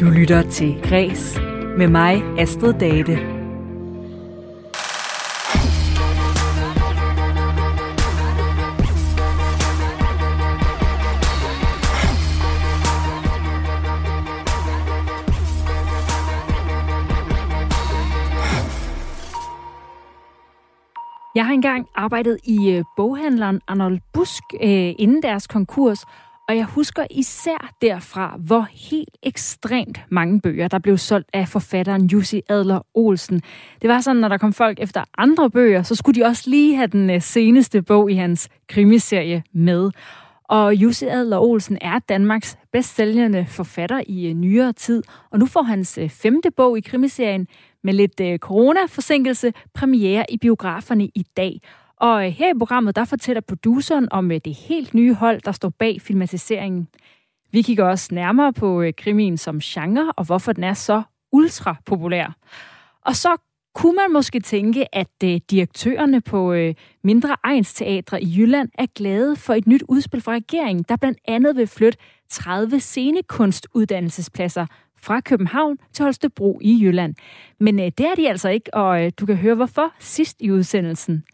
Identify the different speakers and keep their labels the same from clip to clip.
Speaker 1: Du lytter til Græs med mig, Astrid Date. Jeg har engang arbejdet i øh, boghandleren Arnold Busk øh, inden deres konkurs, og jeg husker især derfra, hvor helt ekstremt mange bøger, der blev solgt af forfatteren Jussi Adler Olsen. Det var sådan, når der kom folk efter andre bøger, så skulle de også lige have den øh, seneste bog i hans krimiserie med. Og Jussi Adler Olsen er Danmarks bedstsælgende forfatter i øh, nyere tid, og nu får hans øh, femte bog i krimiserien med lidt corona-forsinkelse premiere i biograferne i dag. Og øh, her i programmet, der fortæller produceren om øh, det helt nye hold, der står bag filmatiseringen. Vi kigger også nærmere på øh, krimien som genre, og hvorfor den er så ultra populær. Og så kunne man måske tænke, at direktørerne på mindre egensteatre i Jylland er glade for et nyt udspil fra regeringen, der blandt andet vil flytte 30 scenekunstuddannelsespladser fra København til Holstebro i Jylland. Men det er de altså ikke, og du kan høre hvorfor sidst i udsendelsen.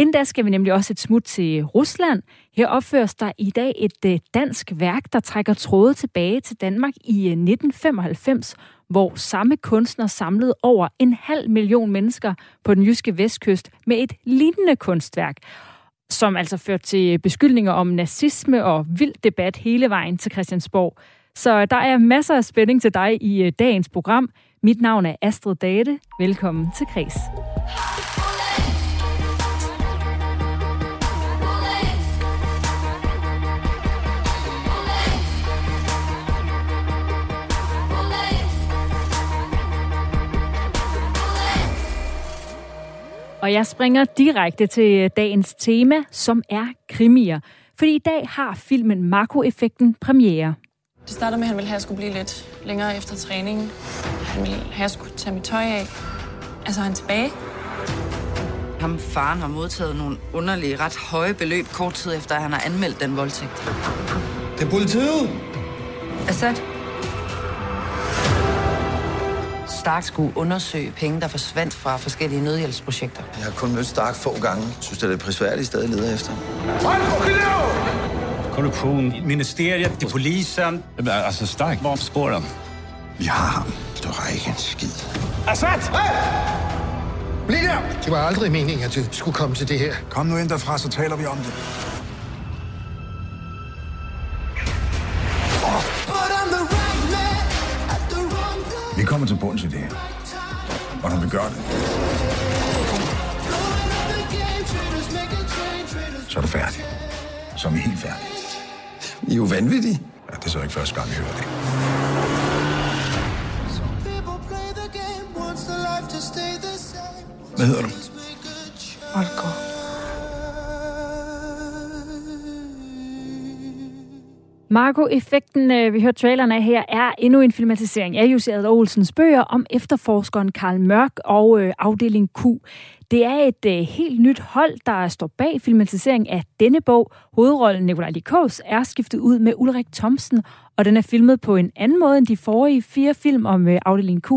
Speaker 1: Inden da skal vi nemlig også et smut til Rusland. Her opføres der i dag et øh, dansk værk, der trækker tråde tilbage til Danmark i øh, 1995, hvor samme kunstner samlede over en halv million mennesker på den jyske vestkyst med et lignende kunstværk, som altså førte til beskyldninger om nazisme og vild debat hele vejen til Christiansborg. Så der er masser af spænding til dig i øh, dagens program. Mit navn er Astrid Date. Velkommen til Kres. Og jeg springer direkte til dagens tema, som er krimier. Fordi i dag har filmen Marco-effekten premiere.
Speaker 2: Det startede med, at han ville have, at jeg skulle blive lidt længere efter træningen. Han ville have, at jeg skulle tage mit tøj af. Altså, han tilbage.
Speaker 3: Ham faren har modtaget nogle underlige, ret høje beløb kort tid efter, at han har anmeldt den voldtægt.
Speaker 4: Det er politiet!
Speaker 3: Assad, Stark skulle undersøge penge, der forsvandt fra forskellige nødhjælpsprojekter.
Speaker 4: Jeg har kun mødt Stark få gange. Synes det er prisværdigt stadig leder efter.
Speaker 5: Korruption, ministeriet, det polisen.
Speaker 6: Altså Stark, hvor spår
Speaker 4: Vi har ham. Du har ikke en skid.
Speaker 5: Assad! Hey!
Speaker 7: Bliv der! Det var aldrig meningen, at du skulle komme til det her.
Speaker 4: Kom nu ind derfra, så taler vi om det.
Speaker 6: Vi kommer til bunds i det her. Og når vi gør det, så er du færdig. Så er vi helt færdige.
Speaker 4: I er jo vanvittige.
Speaker 6: Ja, det er så ikke første gang, vi hører det. Hvad hedder du?
Speaker 2: Olgaard.
Speaker 1: Marco-effekten, øh, vi hørte traileren af her, er endnu en filmatisering af Jussi Adler Olsens bøger om efterforskeren Karl Mørk og øh, afdeling Q. Det er et øh, helt nyt hold, der står bag filmatiseringen af denne bog. Hovedrollen Nikolaj Likos er skiftet ud med Ulrik Thomsen, og den er filmet på en anden måde end de forrige fire film om øh, afdeling Q.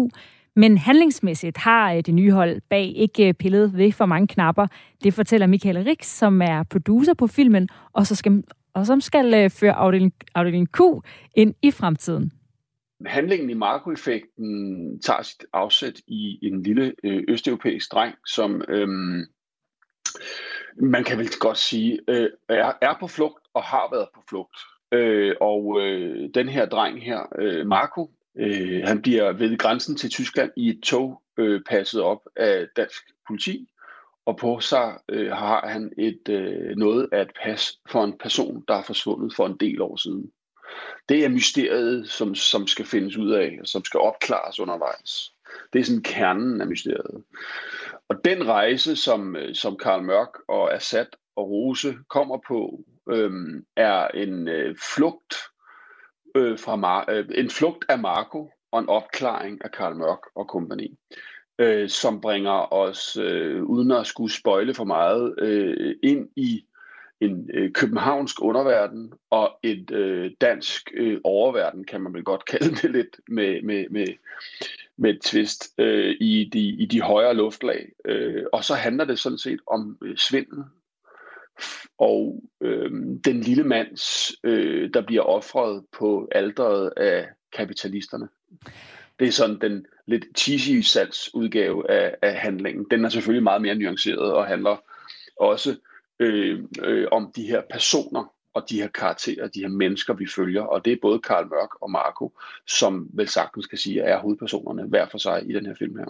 Speaker 1: Men handlingsmæssigt har øh, det nye hold bag ikke pillet ved for mange knapper. Det fortæller Michael Rix, som er producer på filmen, og så skal og som skal øh, føre afdeling, afdeling Q ind i fremtiden.
Speaker 8: Handlingen i Marco-effekten tager sit afsæt i en lille øh, østeuropæisk dreng, som øhm, man kan vel godt sige øh, er, er på flugt og har været på flugt. Øh, og øh, den her dreng her, øh, Marco, øh, han bliver ved grænsen til Tyskland i et tog øh, passet op af dansk politi, og på sig øh, har han et øh, noget af et pas for en person, der er forsvundet for en del år siden. Det er mysteriet, som, som skal findes ud af, og som skal opklares undervejs. Det er sådan kernen af mysteriet. Og den rejse, som, øh, som Karl Mørk og Assad og Rose kommer på, øhm, er en øh, flugt øh, fra Mar- øh, en flugt af Marco og en opklaring af Karl Mørk og kompagni øh, som bringer os, øh, uden at skulle spøjle for meget, øh, ind i en øh, københavnsk underverden og et øh, dansk øh, oververden, kan man vel godt kalde det lidt, med, med, med, med et twist øh, i, de, i de højere luftlag. Øh, og så handler det sådan set om øh, svindel og øh, den lille mands, øh, der bliver offret på alderet af kapitalisterne. Det er sådan den lidt cheesy salgsudgave af, af handlingen. Den er selvfølgelig meget mere nuanceret og handler også øh, øh, om de her personer og de her karakterer, de her mennesker, vi følger. Og det er både Karl Mørk og Marco, som vel sagtens kan sige, er hovedpersonerne hver for sig i den her film her.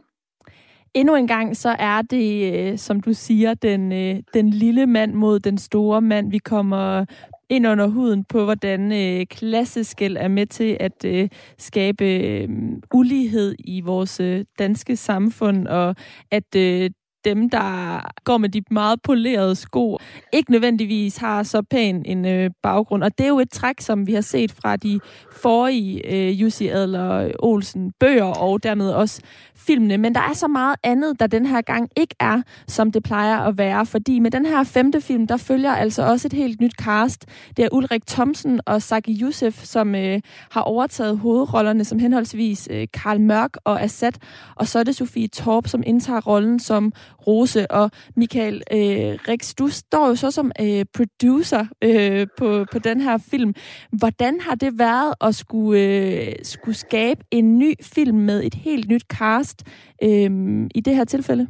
Speaker 9: Endnu en gang, så er det, øh, som du siger, den, øh, den lille mand mod den store mand. Vi kommer ind under huden på, hvordan øh, klasseskæld er med til at øh, skabe øh, ulighed i vores øh, danske samfund, og at øh, dem, der går med de meget polerede sko, ikke nødvendigvis har så pæn en øh, baggrund. Og det er jo et træk, som vi har set fra de forrige øh, Jussi Adler Olsen bøger, og dermed også filmene. Men der er så meget andet, der den her gang ikke er, som det plejer at være. Fordi med den her femte film, der følger altså også et helt nyt cast. Det er Ulrik Thomsen og Saki Youssef, som øh, har overtaget hovedrollerne som henholdsvis øh, Karl Mørk og Assad. Og så er det Sofie Torp, som indtager rollen som Rose. Og Michael øh, Rix, du står jo så som øh, producer øh, på, på den her film. Hvordan har det været at skulle, øh, skulle skabe en ny film med et helt nyt cast øh, i det her tilfælde?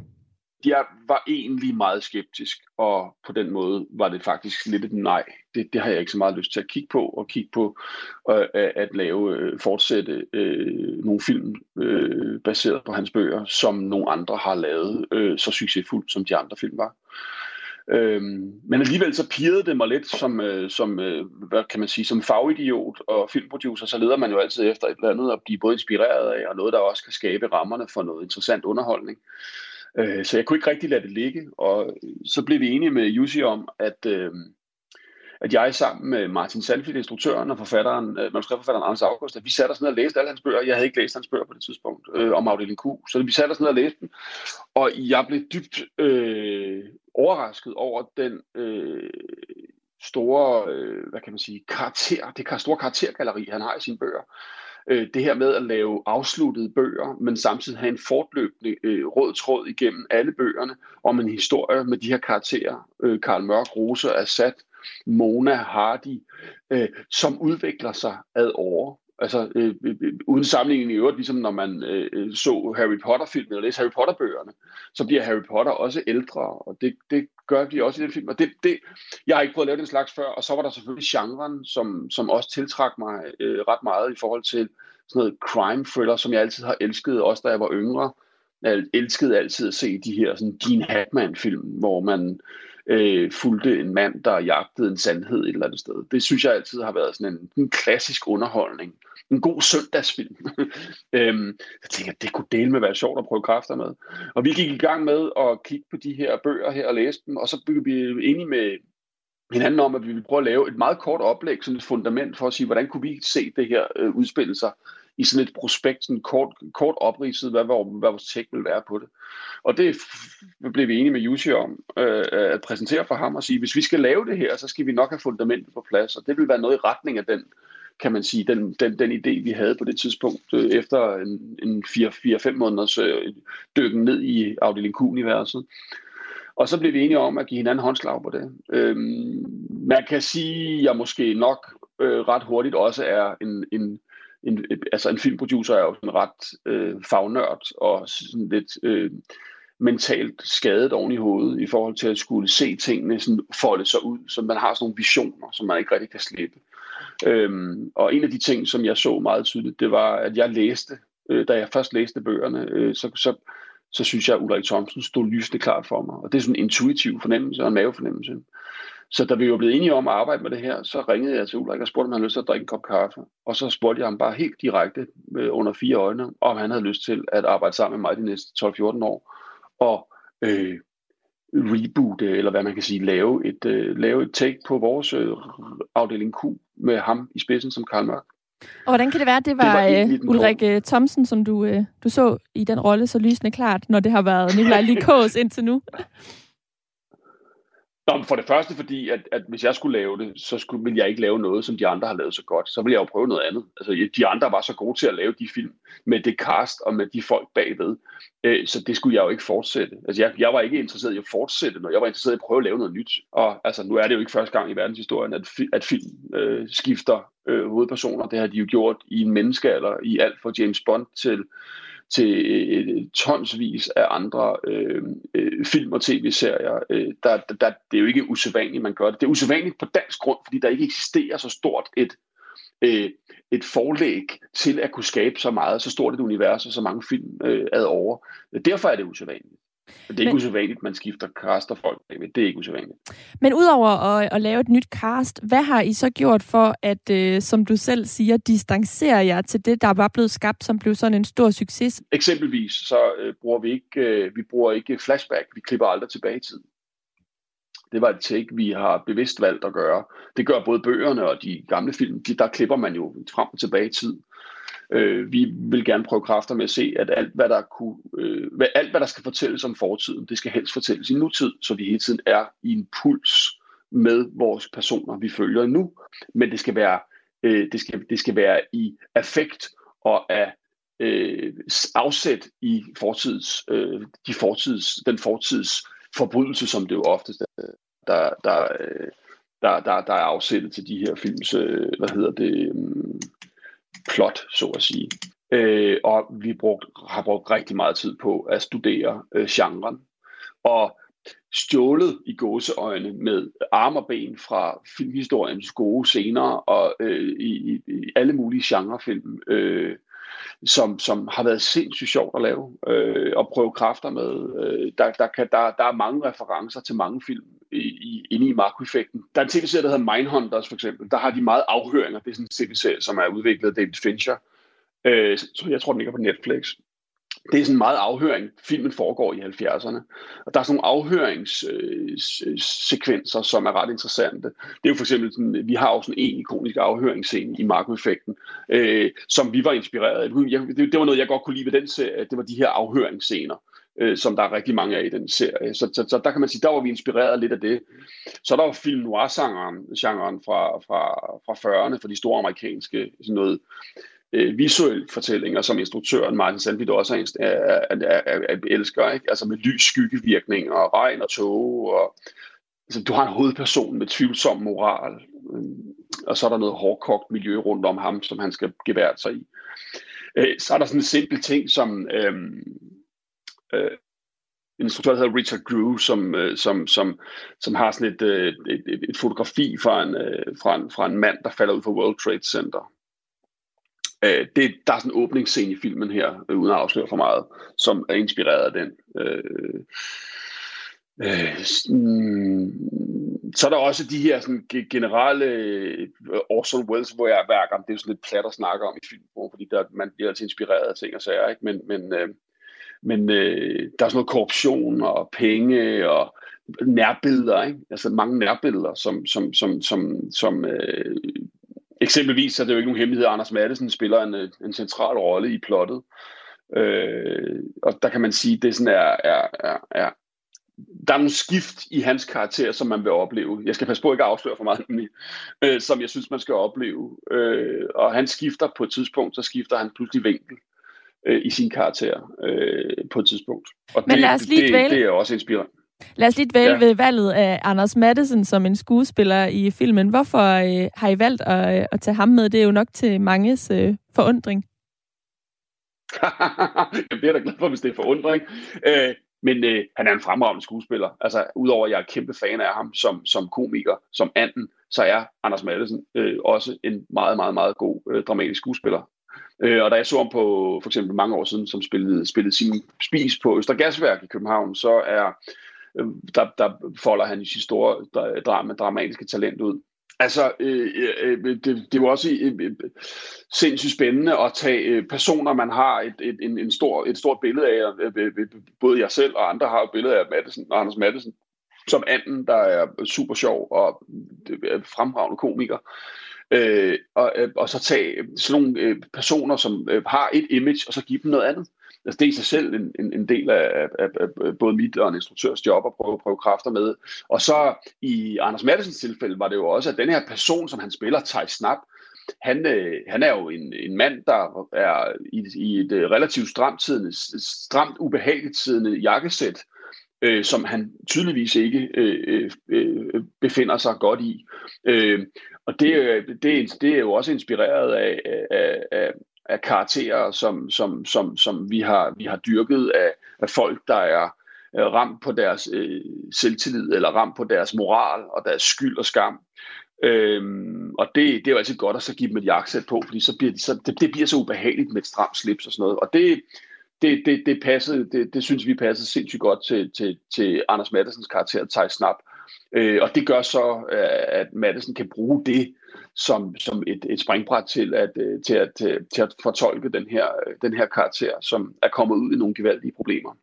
Speaker 8: Jeg var egentlig meget skeptisk, og på den måde var det faktisk lidt et nej. Det, det har jeg ikke så meget lyst til at kigge på, og kigge på øh, at lave, øh, fortsætte øh, nogle film øh, baseret på hans bøger, som nogle andre har lavet øh, så succesfuldt, som de andre film var. Øhm, men alligevel så pirrede det mig lidt som, øh, som øh, hvad kan man sige, som fagidiot og filmproducer, så leder man jo altid efter et eller andet at blive både inspireret af, og noget, der også kan skabe rammerne for noget interessant underholdning. Øh, så jeg kunne ikke rigtig lade det ligge, og så blev vi enige med Jussi om, at, øh, at jeg sammen med Martin Sandfield, instruktøren og forfatteren, øh, manuskriptforfatteren Anders August, at vi satte os ned og læste alle hans bøger. Jeg havde ikke læst hans bøger på det tidspunkt øh, om afdeling Q, så vi satte os ned og læste dem. Og jeg blev dybt øh, overrasket over den øh, store, øh, hvad kan man sige, karakter, det store karaktergalleri, han har i sine bøger øh, det her med at lave afsluttede bøger, men samtidig have en fortløbende øh, rød tråd igennem alle bøgerne om en historie med de her karakterer, øh, Karl Mørk, Rose, Assad, Mona, Hardy, øh, som udvikler sig ad år. Altså øh, øh, øh, uden sammenligning i øvrigt, ligesom når man øh, øh så Harry Potter-filmen eller læste Harry Potter-bøgerne, så bliver Harry Potter også ældre, og det, det gør de også i den film. Og det, det, jeg har ikke prøvet at lave den slags før, og så var der selvfølgelig genren, som, som også tiltrak mig øh, ret meget i forhold til sådan noget crime thriller, som jeg altid har elsket, også da jeg var yngre. Jeg elskede altid at se de her sådan Gene Hackman-film, hvor man øh, Øh, fulgte en mand, der jagtede en sandhed et eller andet sted. Det synes jeg altid har været sådan en, en klassisk underholdning. En god søndagsfilm. øhm, jeg tænker, det kunne dele med være sjovt at prøve kræfter med. Og vi gik i gang med at kigge på de her bøger her og læse dem, og så blev vi enige med hinanden om, at vi ville prøve at lave et meget kort oplæg, sådan et fundament for at sige, hvordan kunne vi se det her øh, udspille sig i sådan et prospekt, sådan kort, kort opridset, hvad, hvad, hvad vores tech vil være på det. Og det blev vi enige med Jussi om øh, at præsentere for ham og sige, hvis vi skal lave det her, så skal vi nok have fundamentet på plads, og det vil være noget i retning af den, kan man sige, den, den, den idé, vi havde på det tidspunkt, øh, efter en, en 4-5 måneders øh, dykken ned i afdeling Q-universet. Og så blev vi enige om at give hinanden håndslag på det. Øhm, man kan sige, at jeg måske nok øh, ret hurtigt også er en, en, en, øh, altså en filmproducer er jo sådan ret øh, fagnørd og sådan lidt øh, mentalt skadet oven i hovedet i forhold til at skulle se tingene sådan folde sig ud, så man har sådan nogle visioner, som man ikke rigtig kan slippe. Øhm, og en af de ting, som jeg så meget tydeligt, det var, at jeg læste, øh, da jeg først læste bøgerne, øh, så, så, så synes jeg, at Ulrik Thomsen stod lysende klart for mig. Og det er sådan en intuitiv fornemmelse og en mavefornemmelse. Så da vi var blevet enige om at arbejde med det her, så ringede jeg til Ulrik og spurgte, om han havde lyst til at drikke en kop kaffe. Og så spurgte jeg ham bare helt direkte øh, under fire øjne, om han havde lyst til at arbejde sammen med mig de næste 12-14 år. Og øh, reboote, eller hvad man kan sige, lave et, øh, lave et take på vores øh, afdeling Q med ham i spidsen som Karl Mørk.
Speaker 9: Og hvordan kan det være, at det var, det var uh, Ulrik uh, Thomsen, som du, uh, du så i den rolle så lysende klart, når det har været Nikolaj Likås indtil nu?
Speaker 8: Nå, for det første fordi, at, at hvis jeg skulle lave det, så skulle, ville jeg ikke lave noget, som de andre har lavet så godt. Så ville jeg jo prøve noget andet. Altså, de andre var så gode til at lave de film med det cast og med de folk bagved. Øh, så det skulle jeg jo ikke fortsætte. Altså, jeg, jeg var ikke interesseret i at fortsætte noget. Jeg var interesseret i at prøve at lave noget nyt. Og altså, nu er det jo ikke første gang i verdenshistorien, at, fi, at film øh, skifter øh, hovedpersoner. Det har de jo gjort i en menneskealder, i alt fra James Bond til til øh, tonsvis af andre øh, øh, film og tv-serier. Øh, der, der, det er jo ikke usædvanligt, man gør det. Det er usædvanligt på dansk grund, fordi der ikke eksisterer så stort et, øh, et forlæg til at kunne skabe så meget, så stort et univers og så mange film øh, ad over. Derfor er det usædvanligt. Det er ikke Men... usædvanligt, at man skifter cast og folk. Det er ikke usædvanligt.
Speaker 9: Men udover at, at lave et nyt cast, hvad har I så gjort for at, øh, som du selv siger, distancere jer til det, der var blevet skabt, som blev sådan en stor succes?
Speaker 8: Eksempelvis så øh, bruger vi ikke, øh, vi bruger ikke flashback. Vi klipper aldrig tilbage i tiden. Det var et take, vi har bevidst valgt at gøre. Det gør både bøgerne og de gamle film. De, der klipper man jo frem og tilbage i tid. Øh, vi vil gerne prøve kræfter med at se, at alt hvad, der kunne, øh, hvad, alt, hvad der skal fortælles om fortiden, det skal helst fortælles i nutid, så vi hele tiden er i en puls med vores personer, vi følger nu. Men det skal være, øh, det skal, det skal være i affekt og af øh, afsæt i fortids, øh, de fortids, den fortids forbrydelse, som det jo oftest er, der, der, øh, der, der, der er afsættet til de her films, øh, hvad hedder det, øh, plot, så at sige. Øh, og vi brugt, har brugt rigtig meget tid på at studere øh, genren. Og stjålet i gåseøjne med arm og ben fra filmhistoriens gode scener og øh, i, i alle mulige genrefilm, øh, som, som har været sindssygt sjovt at lave øh, og prøve kræfter med. Øh, der, der, kan, der, der er mange referencer til mange film i, i, inde i makroeffekten. Der er en tv-serie, der hedder Mindhunters for eksempel. Der har de meget afhøringer. Det er sådan en tv-serie, som er udviklet af David Fincher. Øh, så jeg tror, den ligger på Netflix det er sådan meget afhøring. Filmen foregår i 70'erne. Og der er sådan nogle afhøringssekvenser, øh, som er ret interessante. Det er jo for eksempel, sådan, vi har også en ikonisk afhøringsscene i Marco-effekten, øh, som vi var inspireret af. Det, det var noget, jeg godt kunne lide ved den serie. Det var de her afhøringsscener øh, som der er rigtig mange af i den serie. Så, så, så der kan man sige, der var vi inspireret lidt af det. Så der var film noir-genren genren fra, fra, fra 40'erne, for de store amerikanske, sådan noget øh, visuelle fortællinger, som instruktøren Martin Sandvik også er, er, er, er, er, elsker, ikke? altså med lys skyggevirkning og regn og tåge, Og, altså, du har en hovedperson med tvivlsom moral, øh, og så er der noget hårdkogt miljø rundt om ham, som han skal gevære sig i. Øh, så er der sådan en simpel ting som... Øh, øh, en instruktør, der hedder Richard Grew, som, øh, som, som, som har sådan et, øh, et, et, et fotografi fra en, øh, fra, en, fra en mand, der falder ud fra World Trade Center. Øh, det, der er sådan en åbningsscene i filmen her, øh, uden at afsløre for meget, som er inspireret af den. Øh, øh, mm, så er der også de her sådan, generelle øh, Orson Welles-værker, det er jo sådan lidt plat at snakke om i film, fordi der, man bliver altid inspireret af ting og sager, ikke? men, men, øh, men øh, der er sådan noget korruption og penge og nærbilleder, ikke? altså mange nærbilleder, som, som, som, som, som øh, Eksempelvis er det jo ikke nogen hemmelighed, at Anders Madsen spiller en, øh, en central rolle i plottet. Øh, og der kan man sige, at det sådan er, er, er, er, der er nogle skift i hans karakter, som man vil opleve. Jeg skal passe på ikke at afsløre for meget, men, øh, som jeg synes, man skal opleve. Øh, og han skifter på et tidspunkt, så skifter han pludselig vinkel øh, i sin karakter øh, på et tidspunkt. Og
Speaker 9: men
Speaker 8: det,
Speaker 9: lad os lige
Speaker 8: det, det er også inspirerende.
Speaker 9: Lad os lige vælge ja. ved valget af Anders Madsen som en skuespiller i filmen. Hvorfor øh, har I valgt at, øh, at tage ham med? Det er jo nok til manges øh, forundring.
Speaker 8: jeg bliver da glad for, hvis det er forundring. Øh, men øh, han er en fremragende skuespiller. Altså, udover at jeg er kæmpe fan af ham som, som komiker, som anden, så er Anders Madsen øh, også en meget, meget, meget god øh, dramatisk skuespiller. Øh, og da jeg så ham på for eksempel mange år siden, som spillede, spillede sin spis på Østergasværk i København, så er øh, der, der folder han i sit store drama, dramatiske talent ud. Altså, øh, øh, øh det, det var også øh, øh, sindssygt spændende at tage øh, personer, man har et, et, en, en stor, et stort billede af. Øh, øh, øh både jeg selv og andre har et billede af Madison, Anders Madsen, som anden, der er super sjov og øh, fremragende komiker. Øh, og, øh, og så tage sådan nogle øh, personer, som øh, har et image, og så give dem noget andet altså det er i sig selv en, en, en del af, af, af både mit og en instruktørs job at prøve, prøve kræfter med. Og så i Anders Mattesens tilfælde var det jo også, at den her person, som han spiller, Thijs Snap, han, øh, han er jo en, en mand, der er i, i et øh, relativt stramt, tidende, stramt ubehageligt siddende jakkesæt, øh, som han tydeligvis ikke øh, øh, øh, befinder sig godt i. Øh, og det, øh, det, det er jo også inspireret af, af, af, af karakterer, som, som, som, som vi, har, vi har dyrket af, af folk, der er øh, ramt på deres øh, selvtillid, eller ramt på deres moral og deres skyld og skam. Øhm, og det, det er jo altid godt at så give dem et jakkesæt på, fordi så bliver de, så, det, det bliver så ubehageligt med et stramt slips og sådan noget. Og det, det, det, det, passede, det, det synes vi passede sindssygt godt til, til, til Anders Mattesens karakter, Thijs Snap. Øh, og det gør så, øh, at Mattesen kan bruge det som, som et, et springbræt til at, øh, til, at, til, til at fortolke den her, øh, den her karakter, som er kommet ud i nogle gevaldige problemer.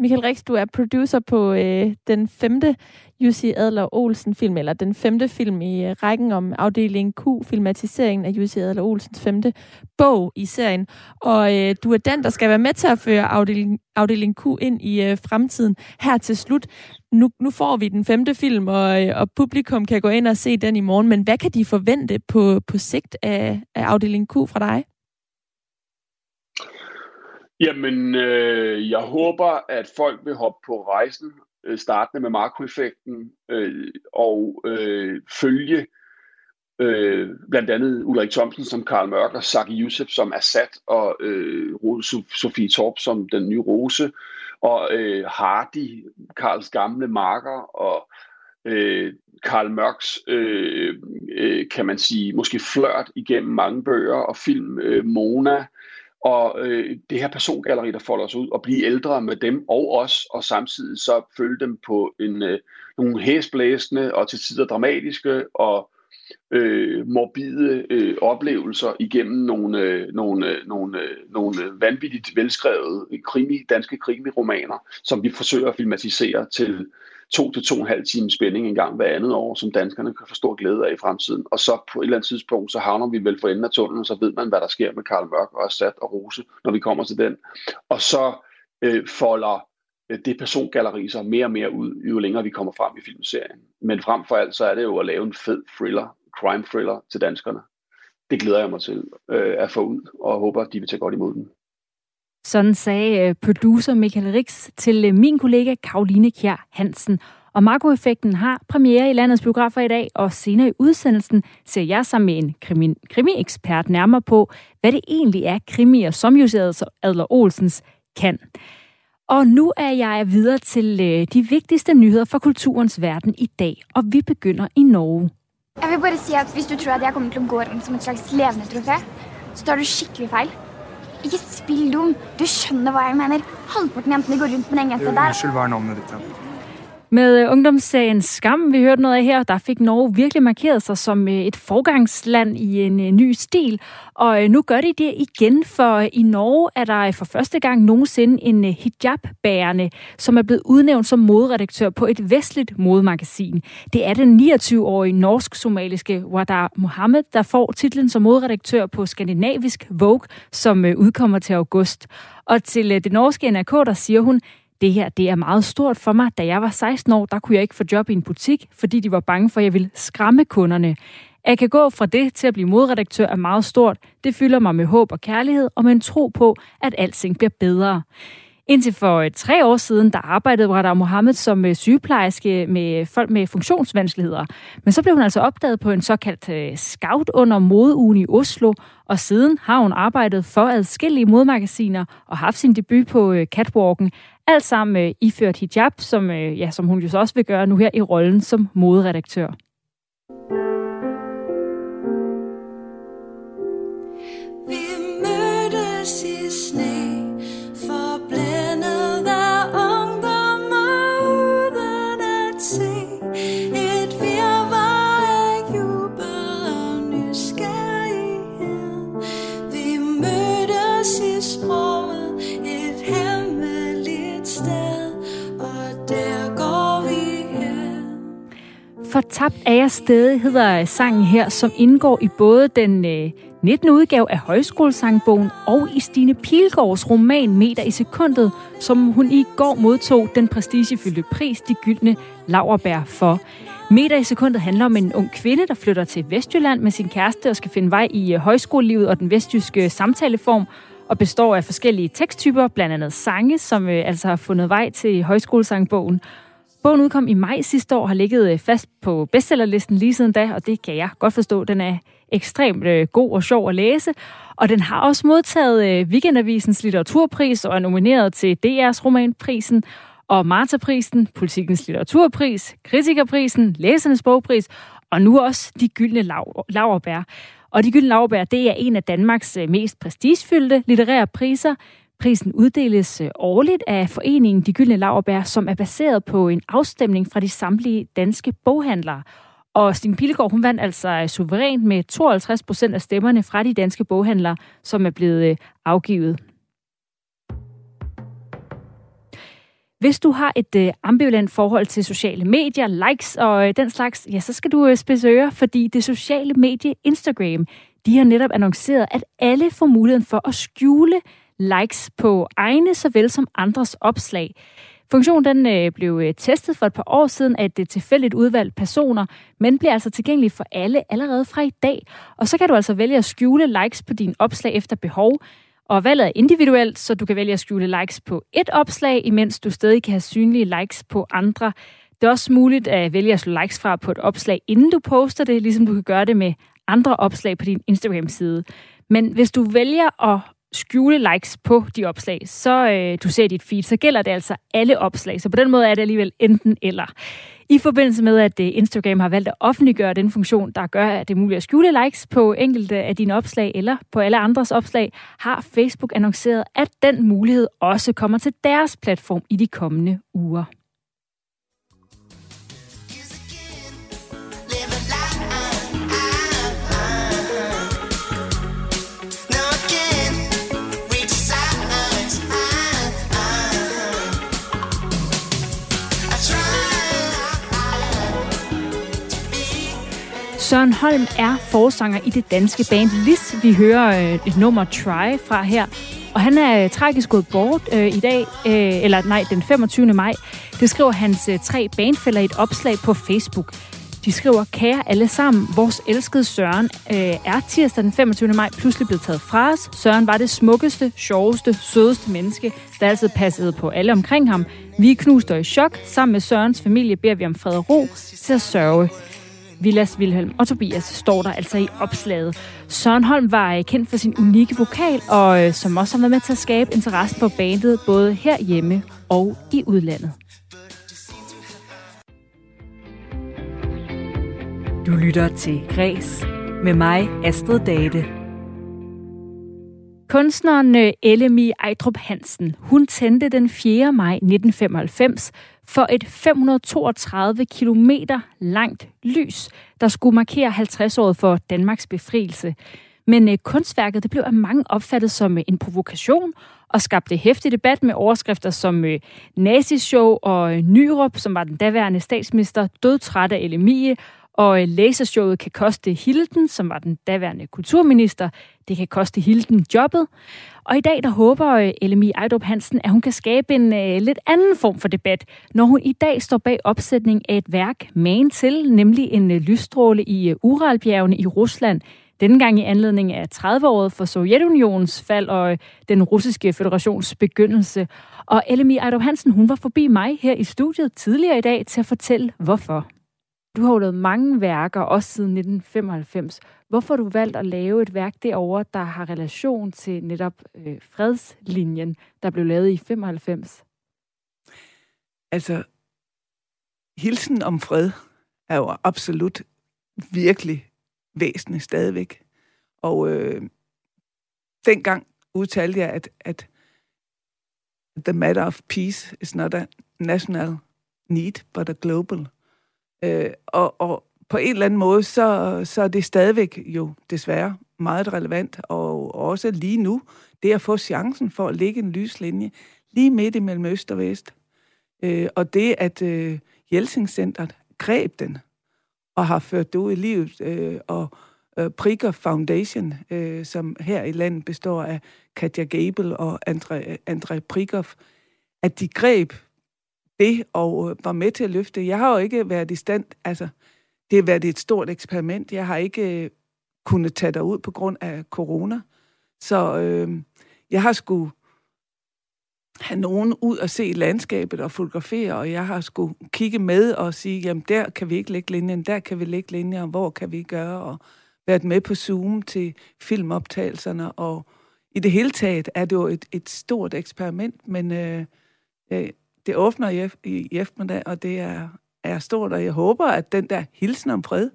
Speaker 9: Michael Rix, du er producer på øh, den femte Jussi Adler Olsen film, eller den femte film i øh, rækken om afdeling Q, filmatiseringen af Jussi Adler Olsens femte bog i serien. Og øh, du er den, der skal være med til at føre afdeling, afdeling Q ind i øh, fremtiden. Her til slut, nu, nu får vi den femte film, og, og publikum kan gå ind og se den i morgen, men hvad kan de forvente på, på sigt af, af afdeling Q fra dig?
Speaker 8: Jamen, øh, jeg håber, at folk vil hoppe på rejsen, øh, startende med makroeffekten, øh, og øh, følge øh, blandt andet Ulrik Thomsen som Karl Mørk, og Saki Youssef som Assad, og øh, Sofie Torp som den nye Rose, og øh, Hardy, Karls gamle marker, og øh, Karl Mørks, øh, øh, kan man sige, måske flørt igennem mange bøger og film, øh, Mona, og øh, det her persongalleri, der folder sig ud, og blive ældre med dem og os, og samtidig så følge dem på en, øh, nogle hæsblæsende og til tider dramatiske og øh, morbide øh, oplevelser igennem nogle, øh, nogle, øh, nogle, øh, nogle øh, vanvittigt velskrevet krimi, danske krimiromaner, som vi forsøger at filmatisere til to til to og en halv time spænding en gang hver andet år, som danskerne kan få stor glæde af i fremtiden. Og så på et eller andet tidspunkt, så havner vi vel for enden af tunnelen, så ved man, hvad der sker med Karl Mørk og Assad og Rose, når vi kommer til den. Og så øh, folder øh, det persongalleri sig mere og mere ud, jo længere vi kommer frem i filmserien. Men frem for alt, så er det jo at lave en fed thriller, crime thriller til danskerne. Det glæder jeg mig til øh, at få ud, og håber, at de vil tage godt imod den.
Speaker 1: Sådan sagde øh, producer Michael Rix til øh, min kollega Karoline Kjær Hansen. Og Marco-effekten har premiere i landets biografer i dag, og senere i udsendelsen ser jeg sammen med en krimi, krimi-ekspert nærmere på, hvad det egentlig er, krimier som Jussi Adler Olsens kan. Og nu er jeg videre til øh, de vigtigste nyheder fra kulturens verden i dag, og vi begynder i Norge.
Speaker 10: Jeg vil bare sige, at hvis du tror, at jeg kommer til at gå rundt som et slags levende trofé, så tar du skikkelig fejl. Ikke spill dum. Du skjønner hva jeg mener. Halvparten jentene går rundt med den genseren der.
Speaker 11: Unnskyld, hva er navnet ditt? Ja?
Speaker 1: Med øh, ungdomssagen Skam, vi hørte noget af her, der fik Norge virkelig markeret sig som øh, et forgangsland i en øh, ny stil. Og øh, nu gør de det igen, for i Norge er der for første gang nogensinde en hijab-bærende, som er blevet udnævnt som moderedaktør på et vestligt modemagasin. Det er den 29-årige norsk-somaliske Wadar Mohammed, der får titlen som moderedaktør på skandinavisk Vogue, som udkommer til august. Og til det norske NRK, der siger hun, det her, det er meget stort for mig. Da jeg var 16 år, der kunne jeg ikke få job i en butik, fordi de var bange for, at jeg ville skræmme kunderne. At jeg kan gå fra det til at blive modredaktør er meget stort. Det fylder mig med håb og kærlighed, og med en tro på, at alting bliver bedre. Indtil for øh, tre år siden, der arbejdede Radar Mohammed som øh, sygeplejerske med folk med funktionsvanskeligheder. Men så blev hun altså opdaget på en såkaldt øh, scout under modeugen i Oslo, og siden har hun arbejdet for adskillige modmagasiner og haft sin debut på catwalken. Alt sammen øh, iført hijab, som, øh, ja, som hun jo så også vil gøre nu her i rollen som moderedaktør. Fortabt er jeg stadig, hedder sangen her, som indgår i både den, øh, 19. udgave af Højskolesangbogen og i Stine Pilgaards roman Meter i sekundet, som hun i går modtog den prestigefyldte pris, De Gyldne Lauerbær for. Meter i sekundet handler om en ung kvinde, der flytter til Vestjylland med sin kæreste og skal finde vej i øh, højskolelivet og den vestjyske samtaleform, og består af forskellige teksttyper, blandt andet sange, som øh, altså har fundet vej til højskolesangbogen. Bogen udkom i maj sidste år og har ligget øh, fast på bestsellerlisten lige siden da, og det kan jeg godt forstå. Den er ekstremt øh, god og sjov at læse, og den har også modtaget øh, Weekendavisens litteraturpris og er nomineret til DR's romanprisen og Marta-prisen, Politikens litteraturpris, Kritikerprisen, Læsernes bogpris og nu også de gyldne lav- laverbær. Og de gyldne laverbær, det er en af Danmarks øh, mest prestigefyldte litterære priser. Prisen uddeles øh, årligt af foreningen De Gyldne Laverbær, som er baseret på en afstemning fra de samtlige danske boghandlere. Og Stine Pilgaard, hun vandt altså øh, suverænt med 52 procent af stemmerne fra de danske boghandlere, som er blevet øh, afgivet. Hvis du har et øh, ambivalent forhold til sociale medier, likes og øh, den slags, ja, så skal du øh, spidse ører, fordi det sociale medie Instagram, de har netop annonceret, at alle får muligheden for at skjule likes på egne såvel som andres opslag. Funktionen den, øh, blev øh, testet for et par år siden af et øh, tilfældigt udvalgt personer, men bliver altså tilgængelig for alle allerede fra i dag. Og så kan du altså vælge at skjule likes på dine opslag efter behov. Og valget er individuelt, så du kan vælge at skjule likes på et opslag, imens du stadig kan have synlige likes på andre. Det er også muligt at vælge at slå likes fra på et opslag, inden du poster det, ligesom du kan gøre det med andre opslag på din Instagram-side. Men hvis du vælger at skjule likes på de opslag, så øh, du ser dit feed, så gælder det altså alle opslag. Så på den måde er det alligevel enten eller. I forbindelse med, at øh, Instagram har valgt at offentliggøre den funktion, der gør, at det er muligt at skjule likes på enkelte af dine opslag eller på alle andres opslag, har Facebook annonceret, at den mulighed også kommer til deres platform i de kommende uger. Søren Holm er forsanger i det danske band Lis. Vi hører øh, et nummer Try fra her. Og han er øh, tragisk gået bort øh, i dag, øh, eller nej, den 25. maj. Det skriver hans øh, tre bandfælder i et opslag på Facebook. De skriver, kære alle sammen, vores elskede Søren øh, er tirsdag den 25. maj pludselig blevet taget fra os. Søren var det smukkeste, sjoveste, sødeste menneske, der altid passede på alle omkring ham. Vi er knust og i chok. Sammen med Sørens familie beder vi om fred og ro til at sørge. Villas, Wilhelm og Tobias står der altså i opslaget. Søren Holm var øh, kendt for sin unikke vokal, og øh, som også har været med til at skabe interesse for bandet både herhjemme og i udlandet.
Speaker 11: Du lytter til Græs med mig, Astrid Date.
Speaker 1: Kunstneren øh, Elemi Ejdrup Hansen, hun tændte den 4. maj 1995 for et 532 km langt lys, der skulle markere 50-året for Danmarks befrielse. Men øh, kunstværket det blev af mange opfattet som øh, en provokation og skabte hæftig debat med overskrifter som øh, nazishow og Nyrup, som var den daværende statsminister, dødtræt af LMI, og øh, lasershowet kan koste Hilden, som var den daværende kulturminister. Det kan koste Hilden jobbet. Og i dag der håber øh, LMI Ejdrup Hansen, at hun kan skabe en uh, lidt anden form for debat, når hun i dag står bag opsætning af et værk man til, nemlig en uh, lysstråle i uh, Uralbjergene i Rusland. Denne gang i anledning af 30-året for Sovjetunionens fald og uh, den russiske federations begyndelse. Og LMI Ejdrup Hansen, hun var forbi mig her i studiet tidligere i dag til at fortælle, hvorfor. Du har jo lavet mange værker, også siden 1995. Hvorfor har du valgt at lave et værk derovre, der har relation til netop øh, fredslinjen, der blev lavet i 95?
Speaker 12: Altså, hilsen om fred er jo absolut virkelig væsentlig stadigvæk. Og øh, dengang udtalte jeg, at, at the matter of peace is not a national need, but a global. Øh, og, og på en eller anden måde, så, så er det stadigvæk jo desværre meget relevant, og også lige nu, det at få chancen for at lægge en lyslinje lige midt imellem øst og vest. Øh, og det, at øh, Jelsingcentret greb den, og har ført det ud i livet, øh, og øh, Prikov Foundation, øh, som her i landet består af Katja Gabel og Andre, André Prikov, at de greb det og øh, var med til at løfte. Jeg har jo ikke været i stand, altså det har været et stort eksperiment. Jeg har ikke øh, kunnet tage derud på grund af corona. Så øh, jeg har skulle have nogen ud og se landskabet og fotografere, og jeg har skulle kigge med og sige, jamen der kan vi ikke lægge linjen, der kan vi lægge linjer, hvor kan vi gøre, og været med på Zoom til filmoptagelserne, og i det hele taget er det jo et, et stort eksperiment, men øh, øh, det åbner i, i, i eftermiddag, og det er, er stort, og jeg håber, at den der hilsen om fred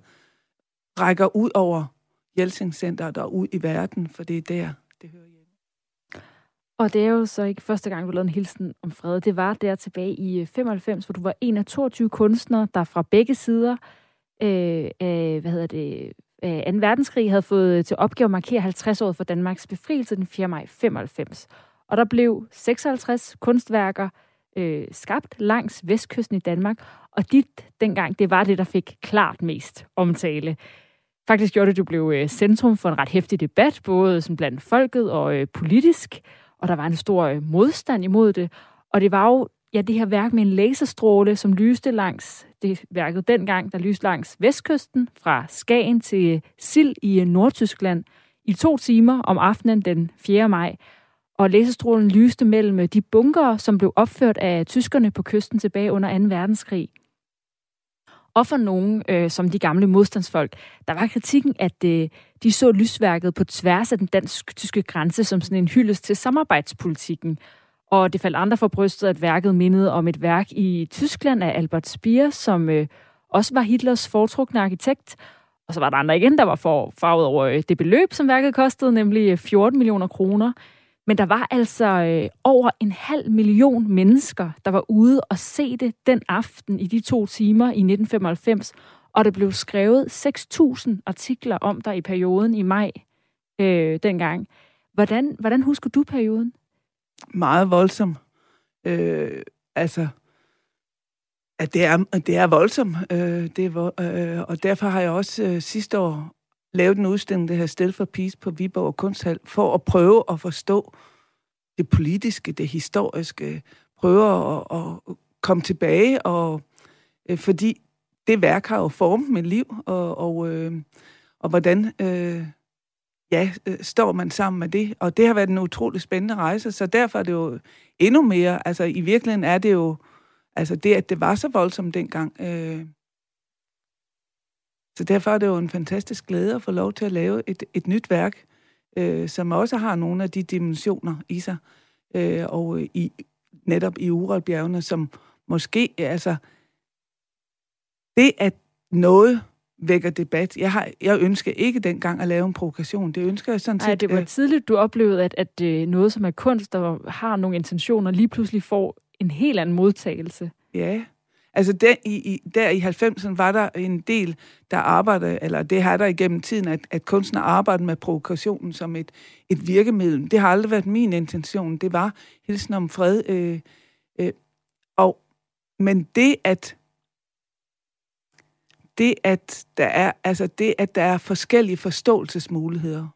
Speaker 12: rækker ud over Jeltsing Centeret og ud i verden, for det er der, det hører hjemme.
Speaker 1: Og det er jo så ikke første gang, du lavede en hilsen om fred. Det var der tilbage i øh, 95, hvor du var en af 22 kunstnere, der fra begge sider øh, af, hvad hedder det, af 2. verdenskrig havde fået til opgave at markere 50 år for Danmarks befrielse den 4. maj 95. Og der blev 56 kunstværker øh, skabt langs vestkysten i Danmark, og dit dengang, det var det, der fik klart mest omtale. Faktisk gjorde det, at du blev øh, centrum for en ret hæftig debat, både sådan blandt folket og øh, politisk, og der var en stor øh, modstand imod det. Og det var jo ja, det her værk med en laserstråle, som lyste langs, det værket dengang, der lyste langs vestkysten, fra Skagen til Sild i øh, Nordtyskland, i to timer om aftenen den 4. maj. Og laserstrålen lyste mellem de bunker, som blev opført af tyskerne på kysten tilbage under 2. verdenskrig. Og for nogen, øh, som de gamle modstandsfolk, der var kritikken, at øh, de så lysværket på tværs af den dansk-tyske grænse som sådan en hyldest til samarbejdspolitikken. Og det faldt andre for brystet, at værket mindede om et værk i Tyskland af Albert Speer, som øh, også var Hitlers foretrukne arkitekt. Og så var der andre igen, der var for farvet over øh, det beløb, som værket kostede, nemlig øh, 14 millioner kroner. Men der var altså øh, over en halv million mennesker, der var ude og se det den aften i de to timer i 1995. Og der blev skrevet 6.000 artikler om der i perioden i maj øh, dengang. Hvordan, hvordan husker du perioden?
Speaker 12: Meget voldsom. Øh, altså, at det er, det er voldsomt. Øh, det er, øh, og derfor har jeg også øh, sidste år lavet en udstilling, det her Sted for Peace på Viborg Kunsthal, for at prøve at forstå det politiske, det historiske, prøve at, at komme tilbage, og øh, fordi det værk har jo formet mit liv, og, og, øh, og hvordan øh, ja, øh, står man sammen med det. Og det har været en utrolig spændende rejse, så derfor er det jo endnu mere, altså i virkeligheden er det jo, altså det, at det var så voldsomt dengang, øh, så derfor er det jo en fantastisk glæde at få lov til at lave et, et nyt værk, øh, som også har nogle af de dimensioner i sig, øh, og i, netop i Uralbjergene, som måske, altså, det at noget vækker debat. Jeg, har, jeg ønsker ikke dengang at lave en provokation. Det ønsker jeg sådan set...
Speaker 1: Nej, det var øh, tidligt, du oplevede, at, at øh, noget, som er kunst, der har nogle intentioner, lige pludselig får en helt anden modtagelse.
Speaker 12: Ja, Altså der i, i, der i 90'erne var der en del, der arbejdede, eller det har der igennem tiden, at, at kunstner arbejdede med provokationen som et, et virkemiddel. Det har aldrig været min intention. Det var hilsen om fred. Øh, øh, og, men det at det at der er altså det at der er forskellige forståelsesmuligheder.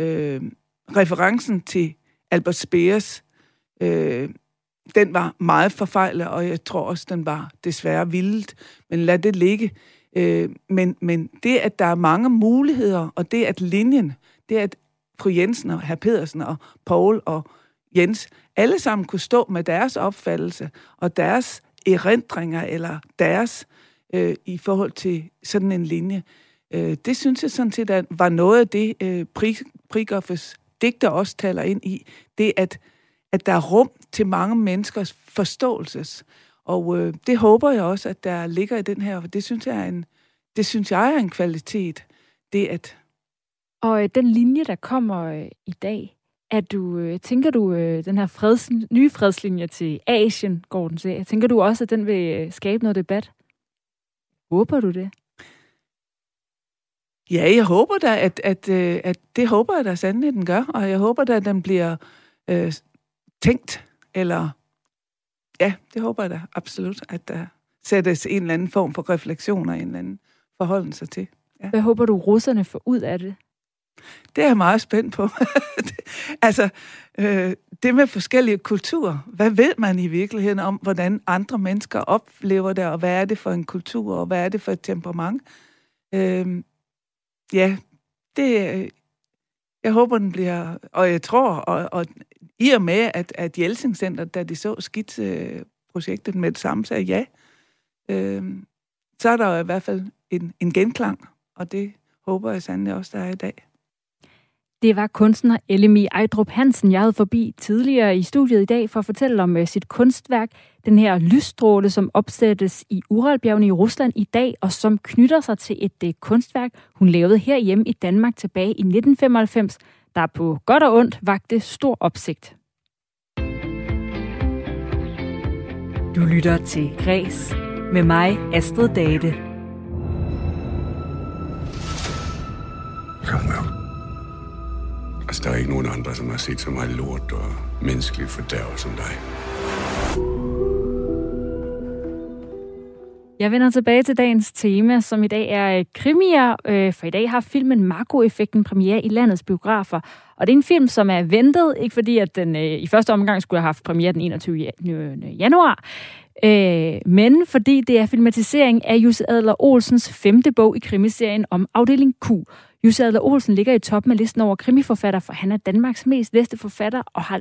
Speaker 12: Øh, referencen til Albert Speers øh, den var meget forfejlet, og jeg tror også, den var desværre vildt. Men lad det ligge. Øh, men, men det, at der er mange muligheder, og det, at linjen, det at fru Jensen og herr Pedersen og Paul og Jens, alle sammen kunne stå med deres opfattelse og deres erindringer eller deres øh, i forhold til sådan en linje. Øh, det synes jeg sådan set at var noget af det, øh, Prigoffes digter også taler ind i. Det at at der er rum til mange menneskers forståelses. Og øh, det håber jeg også, at der ligger i den her, for det synes jeg er en, det synes jeg er en kvalitet. Det at...
Speaker 1: Og øh, den linje, der kommer øh, i dag, at du, øh, tænker du, øh, den her freds, nye fredslinje til Asien, går den til, tænker du også, at den vil øh, skabe noget debat? Håber du det?
Speaker 12: Ja, jeg håber da, at, at, øh, at det håber jeg da sandelig, den gør, og jeg håber da, at den bliver øh, tænkt, eller ja, det håber jeg da absolut, at der sættes en eller anden form for refleksion og en eller anden forholdelse til.
Speaker 1: Ja. Hvad håber du, russerne får ud af det?
Speaker 12: Det er jeg meget spændt på. altså, øh, det med forskellige kulturer. Hvad ved man i virkeligheden om, hvordan andre mennesker oplever det, og hvad er det for en kultur, og hvad er det for et temperament? Øh, ja, det, jeg håber, den bliver, og jeg tror, og, og i og med, at, at Jelsing Center, da de så skitsprojektet med det samme, sagde ja, øh, så er der jo i hvert fald en, en genklang, og det håber jeg sandelig også, der er i dag.
Speaker 1: Det var kunstner Elemi Ejdrup Hansen, jeg havde forbi tidligere i studiet i dag for at fortælle om øh, sit kunstværk, den her lysstråle, som opsættes i Uralbjergene i Rusland i dag, og som knytter sig til et øh, kunstværk, hun lavede herhjemme i Danmark tilbage i 1995, der på godt og ondt vagte stor opsigt.
Speaker 11: Du lytter til Græs med mig, Astrid Date.
Speaker 6: Kom nu.
Speaker 13: Altså, der er ikke nogen andre, som har set så meget lort og menneskelig fordærv som dig.
Speaker 1: Jeg vender tilbage til dagens tema, som i dag er øh, krimier, øh, for i dag har filmen Marco-effekten premiere i landets biografer. Og det er en film, som er ventet, ikke fordi at den øh, i første omgang skulle have haft premiere den 21. januar, men fordi det er filmatisering af Jussi Adler Olsens femte bog i krimiserien om afdeling Q, Jussi Adler Olsen ligger i toppen af listen over krimiforfatter, for han er Danmarks mest læste forfatter og har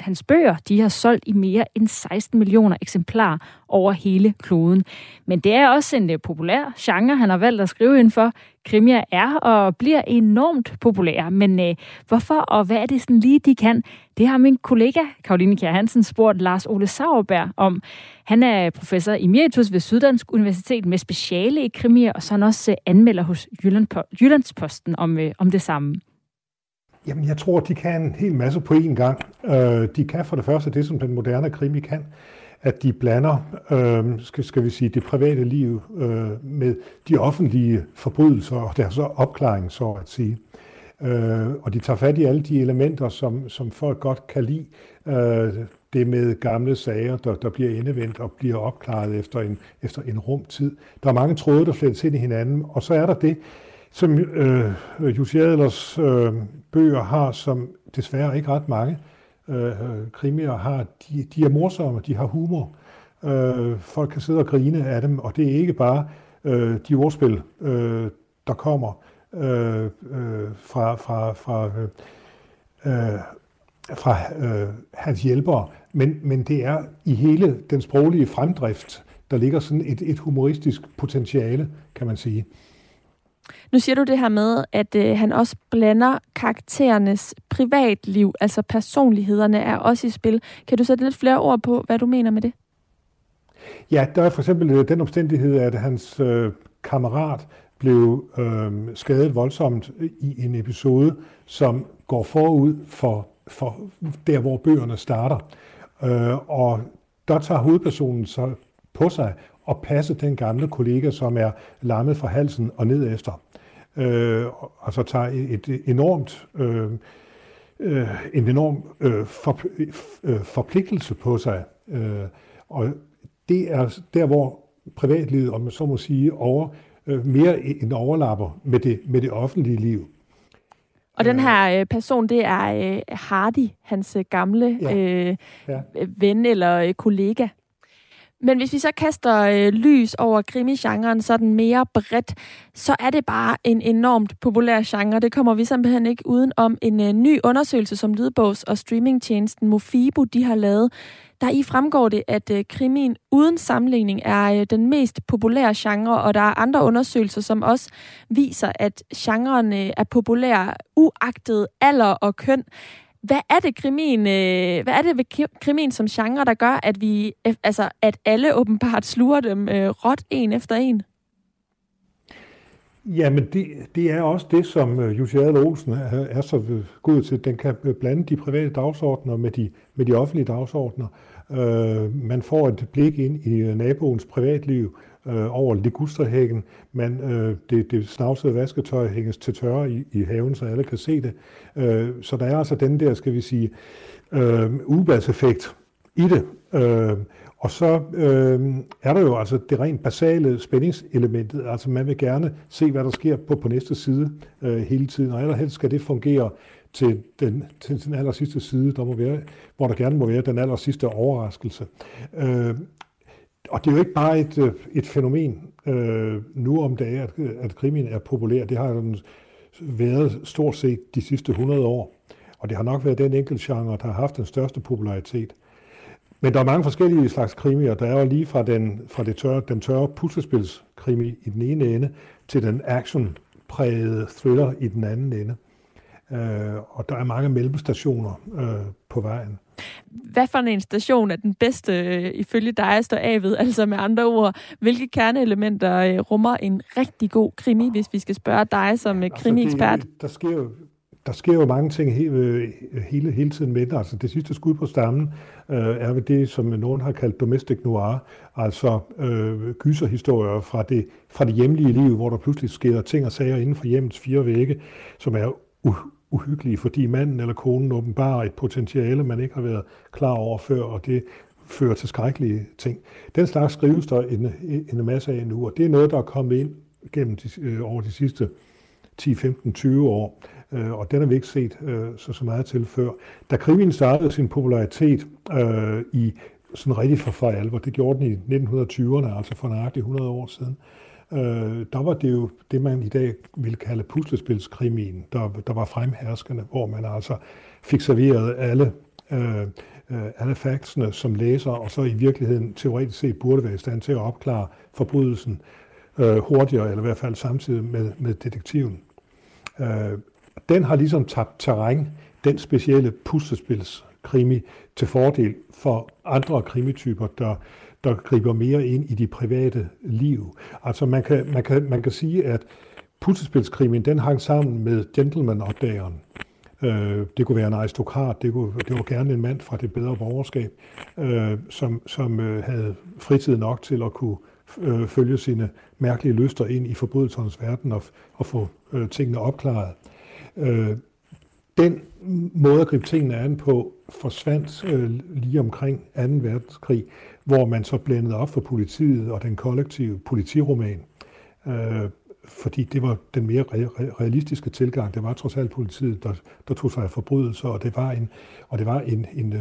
Speaker 1: hans bøger, de har solgt i mere end 16 millioner eksemplarer over hele kloden. Men det er også en øh, populær genre, han har valgt at skrive ind for. Krimier er og bliver enormt populære, men øh, hvorfor og hvad er det sådan lige, de kan? Det har min kollega Karoline Kjær Hansen spurgt Lars Ole Sauerberg om. Han er professor emeritus ved Syddansk Universitet med speciale i krimier, og så er han også øh, anmelder hos Jyllandsposten om, øh, om det samme.
Speaker 14: Jamen, jeg tror, de kan en hel masse på én gang. Øh, de kan for det første det, som den moderne krimi kan, at de blander, øh, skal, skal vi sige, det private liv øh, med de offentlige forbrydelser og deres opklaring, så at sige. Øh, og de tager fat i alle de elementer, som, som folk godt kan lide. Øh, det med gamle sager, der, der bliver endevendt og bliver opklaret efter en, efter en rum tid. Der er mange tråde, der flettes ind i hinanden, og så er der det, som øh, Jussi Adlers øh, bøger har, som desværre ikke ret mange øh, øh, krimier har. De, de er morsomme, de har humor. Øh, folk kan sidde og grine af dem, og det er ikke bare øh, de ordspil, øh, der kommer øh, øh, fra, fra, fra, øh, øh fra øh, hans hjælpere, men, men det er i hele den sproglige fremdrift, der ligger sådan et, et humoristisk potentiale, kan man sige.
Speaker 9: Nu siger du det her med, at øh, han også blander karakterernes privatliv, altså personlighederne er også i spil. Kan du sætte lidt flere ord på, hvad du mener med det?
Speaker 14: Ja, der er for eksempel øh, den omstændighed, at hans øh, kammerat blev øh, skadet voldsomt i en episode, som går forud for, for der, hvor bøgerne starter. Øh, og der tager hovedpersonen så på sig at passe den gamle kollega, som er lammet fra halsen og ned efter øh, altså tager et, enormt, øh, øh, en enorm øh, for, øh, forpligtelse på sig. Øh, og det er der, hvor privatlivet, om man så må sige, over, øh, mere end overlapper med det, med det offentlige liv.
Speaker 9: Og den her øh, person, det er øh, Hardy, hans øh, gamle ja. Øh, ja. ven eller øh, kollega. Men hvis vi så kaster øh, lys over krimi-genren sådan mere bredt, så er det bare en enormt populær genre. Det kommer vi simpelthen ikke uden om en øh, ny undersøgelse, som lydbogs- og streamingtjenesten Mofibo de har lavet. Der i fremgår det, at øh, krimien uden sammenligning er øh, den mest populære genre, og der er andre undersøgelser, som også viser, at genren øh, er populær uagtet alder og køn. Hvad er det krimin, øh, hvad er det ved krimin som genre, der gør, at vi, altså, at alle åbenbart sluger dem øh, råt en efter en?
Speaker 14: Jamen, det, det er også det, som øh, Jussi Adler Olsen er, er så øh, god til. Den kan øh, blande de private dagsordner med de, med de offentlige dagsordner. Øh, man får et blik ind i øh, naboens privatliv, øh, over ligusterhækken. Man, øh, det, det snavsede vasketøj hænges til tørre i, i haven, så alle kan se det. Øh, så der er altså den der, skal vi sige, øh, ubladseffekt i det. Øh, Og så øh, er der jo altså det rent basale spændingselementet. Altså man vil gerne se, hvad der sker på, på næste side øh, hele tiden, og allerhelst skal det fungere til den, til den aller sidste side, der må være, hvor der gerne må være den aller sidste overraskelse. Øh, og det er jo ikke bare et, øh, et fænomen øh, nu om dagen, at, at krimin er populær. Det har den været stort set de sidste 100 år. Og det har nok været den enkelte genre, der har haft den største popularitet. Men der er mange forskellige slags krimier. Der er jo lige fra den, fra det tørre, den tørre puslespilskrimi i den ene ende, til den action-prægede thriller i den anden ende. Øh, og der er mange mellemstationer øh, på vejen.
Speaker 9: Hvad for en station er den bedste øh, ifølge dig at stå af ved? Altså med andre ord, hvilke kerneelementer øh, rummer en rigtig god krimi, hvis vi skal spørge dig som altså, krimi-ekspert?
Speaker 14: Det, der sker jo der sker jo mange ting hele, hele, hele tiden med det. Altså det sidste skud på stammen øh, er ved det, som nogen har kaldt domestic noir, altså øh, gyserhistorier fra det, fra det hjemlige liv, hvor der pludselig sker ting og sager inden for hjemmets fire vægge, som er uhyggelige, fordi manden eller konen åbenbarer et potentiale, man ikke har været klar over før, og det fører til skrækkelige ting. Den slags skrives der en, en masse af nu, og det er noget, der er kommet ind gennem de, øh, over de sidste 10, 15, 20 år, øh, og den har vi ikke set øh, så, så meget til før. Da krimien startede sin popularitet øh, i sådan rigtig for, for alvor, det gjorde den i 1920'erne, altså for nøjagtigt 100 år siden, øh, øh, der var det jo det, man i dag vil kalde puslespilskrimien, der, der var fremherskende, hvor man altså fik serveret alle, øh, øh, alle factsene som læser, og så i virkeligheden teoretisk set burde være i stand til at opklare forbrydelsen øh, hurtigere, eller i hvert fald samtidig med, med detektiven. Øh, den har ligesom tabt terræn, den specielle puslespilskrimi, til fordel for andre krimityper, der, der griber mere ind i de private liv. Altså man kan, man kan, man kan sige, at puslespilskrimen, den hang sammen med gentleman-opdageren. Øh, det kunne være en aristokrat, det, kunne, det var gerne en mand fra det bedre borgerskab, øh, som, som øh, havde fritid nok til at kunne øh, følge sine mærkelige lyster ind i forbrydelsernes verden og, og få øh, tingene opklaret. Øh, den måde at gribe tingene an på forsvandt øh, lige omkring 2. verdenskrig, hvor man så blandede op for politiet og den kollektive politiroman. Øh, fordi det var den mere realistiske tilgang. Det var trods alt politiet, der, der tog sig af forbrydelser, og det var en, og det var en, en,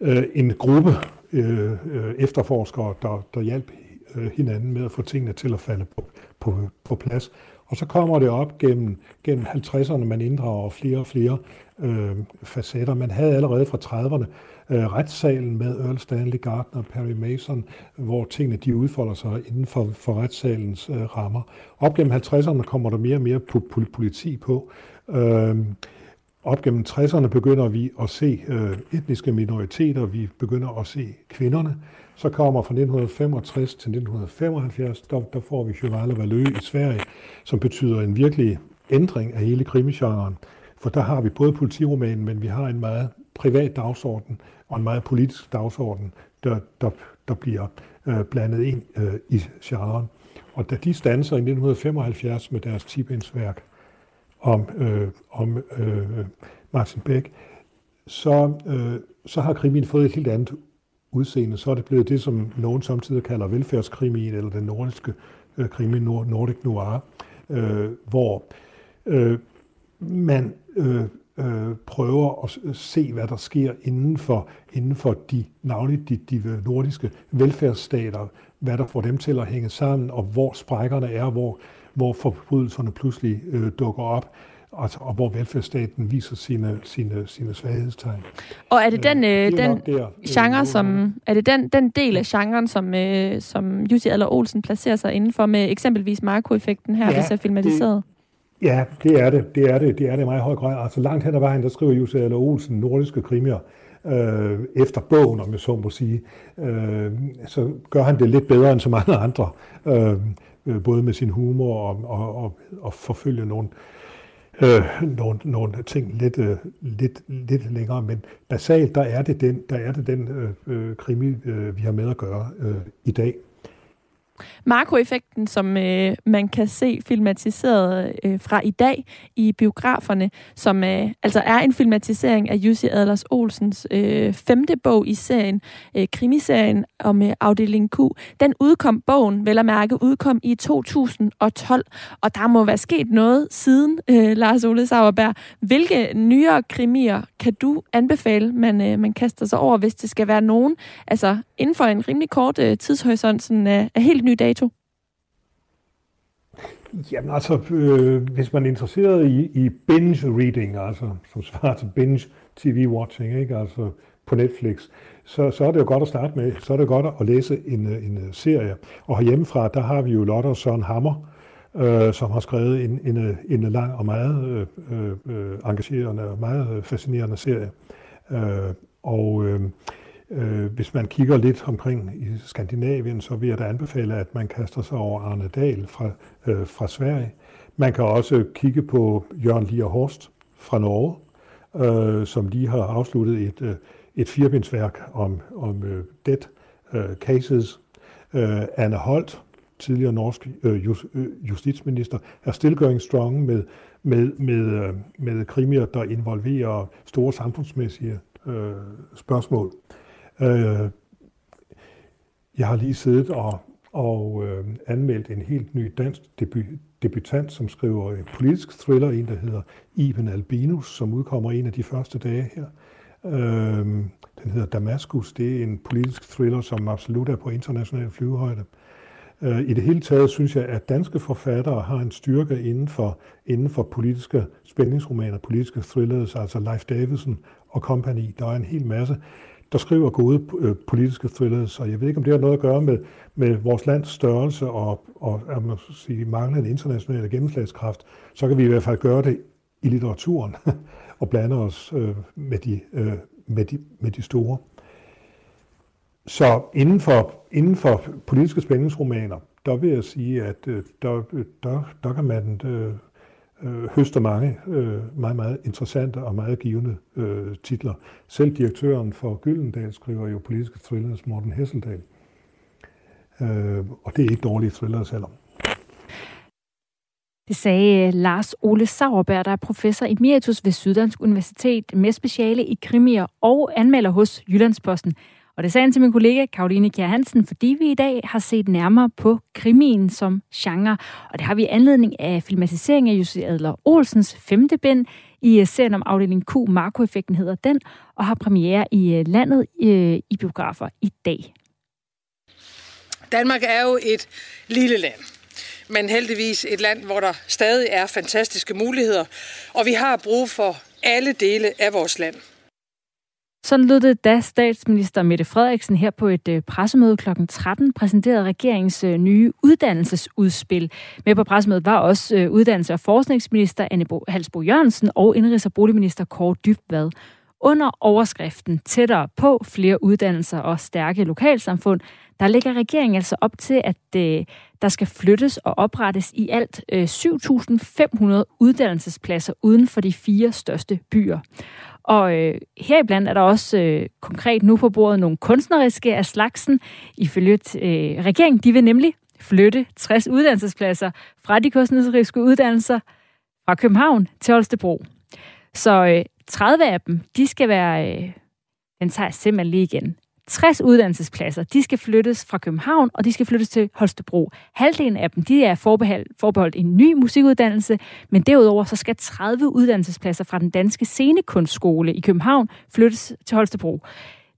Speaker 14: øh, en gruppe øh, øh efterforskere, der, der hjalp øh, hinanden med at få tingene til at falde på, på, på plads. Og så kommer det op gennem, gennem 50'erne, man inddrager flere og flere øh, facetter. Man havde allerede fra 30'erne øh, retssalen med Earl Stanley Gardner og Perry Mason, hvor tingene de udfolder sig inden for, for retssalens øh, rammer. Op gennem 50'erne kommer der mere og mere politi på. Øh, op gennem 60'erne begynder vi at se øh, etniske minoriteter, vi begynder at se kvinderne. Så kommer fra 1965 til 1975, der, der får vi Cheval og Valø i Sverige, som betyder en virkelig ændring af hele krimigenren. For der har vi både politiromanen, men vi har en meget privat dagsorden og en meget politisk dagsorden, der, der, der bliver øh, blandet ind øh, i genren. Og da de stanser i 1975 med deres tipindsværk om, øh, om øh, Martin Beck, så, øh, så har krimin fået et helt andet udseende. Så er det blevet det, som nogen samtidig kalder velfærdskrimin, eller den nordiske øh, krimi, Nordic Noir, øh, hvor øh, man øh, øh, prøver at se, hvad der sker inden for, inden for de, navnligt de, de nordiske velfærdsstater, hvad der får dem til at hænge sammen, og hvor sprækkerne er, hvor, hvor forbrydelserne pludselig øh, dukker op altså, og hvor velfærdsstaten viser sine, sine, sine svaghedstegn.
Speaker 9: Og er det den, øh, øh den der, genre, øh, som, er det den, den del af genren, som, øh, som Jussi Adler Olsen placerer sig indenfor med eksempelvis Marco-effekten her, ja, hvis jeg filmatiseret?
Speaker 14: Ja, det er det. Det er det. Det er det i meget høj grad. Altså langt hen ad vejen, der skriver Jussi Adler Olsen nordiske krimier øh, efter bogen, om jeg så må sige. Øh, så gør han det lidt bedre end så mange andre. Øh, øh både med sin humor og, og, og, og forfølge nogle, øh, nogle, nogle ting lidt, øh, lidt, lidt længere. Men basalt, der er det den, der er det den øh, øh krimi, øh, vi har med at gøre øh, i dag.
Speaker 9: Makroeffekten, som øh, man kan se filmatiseret øh, fra i dag i biograferne, som øh, altså er en filmatisering af Jussi Adlers Olsens øh, femte bog i serien, øh, krimiserien om øh, afdeling Q. Den udkom, bogen, vel at mærke, udkom i 2012, og der må være sket noget siden, øh, Lars Ole Sauerberg. Hvilke nyere krimier kan du anbefale, man, øh, man kaster sig over, hvis det skal være nogen, altså inden for en rimelig kort øh, tidshorisont, sådan øh, er helt ny dato?
Speaker 14: Jamen altså, øh, hvis man er interesseret i, i binge reading, altså som svarer til binge TV watching, ikke? altså på Netflix, så, så er det jo godt at starte med, så er det godt at læse en, øh, en øh, serie. Og herhjemmefra, der har vi jo Lotte og Søren Hammer, øh, som har skrevet en, en, øh, en lang og meget øh, øh, engagerende og meget fascinerende serie. Øh, og øh, Øh, hvis man kigger lidt omkring i Skandinavien, så vil jeg da anbefale, at man kaster sig over Arne Dahl fra, øh, fra Sverige. Man kan også kigge på Jørgen Lier Horst fra Norge, øh, som lige har afsluttet et, øh, et firebindsværk om, om øh, dead øh, cases. Øh, Anne Holt, tidligere norsk øh, just, øh, justitsminister, er still going strong med, med, med, øh, med krimier, der involverer store samfundsmæssige øh, spørgsmål. Øh, jeg har lige siddet og, og øh, anmeldt en helt ny dansk debut, debutant, som skriver en politisk thriller, en der hedder Iben Albinus, som udkommer en af de første dage her. Øh, den hedder Damaskus. Det er en politisk thriller, som absolut er på international flyvehøjde. Øh, I det hele taget synes jeg, at danske forfattere har en styrke inden for, inden for politiske spændingsromaner, politiske thrillers, altså Leif Davidsen og company. Der er en hel masse, der skriver gode øh, politiske thrillers, og jeg ved ikke, om det har noget at gøre med, med vores lands størrelse og, og jeg må sige, manglende internationale gennemslagskraft, så kan vi i hvert fald gøre det i litteraturen og blande os øh, med, de, øh, med, de, med de store. Så inden for, inden for politiske spændingsromaner, der vil jeg sige, at øh, der, der, der kan man øh, øh, høste mange øh, meget, meget interessante og meget givende øh, titler. Selv direktøren for Gyldendal skriver jo politiske thrillers, Morten Hesseldal. Øh, og det er ikke dårlige thrillers heller.
Speaker 1: Det sagde øh, Lars Ole Sauerberg, der er professor emeritus ved Syddansk Universitet med speciale i krimier og anmelder hos Jyllandsposten. Og det sagde han til min kollega Karoline Kjær Hansen, fordi vi i dag har set nærmere på krimien som genre. Og det har vi i anledning af filmatisering af Jussi Adler Olsens femte bind i øh, serien om afdeling Q. Marco-effekten hedder den, og har premiere i øh, landet øh, i biografer i dag.
Speaker 15: Danmark er jo et lille land men heldigvis et land, hvor der stadig er fantastiske muligheder, og vi har brug for alle dele af vores land.
Speaker 1: Sådan lød det, da statsminister Mette Frederiksen her på et øh, pressemøde kl. 13 præsenterede regeringens øh, nye uddannelsesudspil. Med på pressemødet var også øh, uddannelses- uddannelse- og forskningsminister Anne Halsbo Jørgensen og indrigs- og boligminister Kåre Dybvad. Under overskriften Tættere på flere uddannelser og stærke lokalsamfund, der lægger regeringen altså op til, at øh, der skal flyttes og oprettes i alt øh, 7.500 uddannelsespladser uden for de fire største byer. Og øh, heriblandt er der også øh, konkret nu på bordet nogle kunstneriske af slagsen. Ifølge øh, regeringen, de vil nemlig flytte 60 uddannelsespladser fra de kunstneriske uddannelser fra København til Holstebro. Så øh, 30 af dem, de skal være, øh, den tager jeg simpelthen lige igen, 60 uddannelsespladser, de skal flyttes fra København, og de skal flyttes til Holstebro. Halvdelen af dem, de er forbeholdt, forbeholdt en ny musikuddannelse, men derudover så skal 30 uddannelsespladser fra den danske scenekunstskole i København flyttes til Holstebro.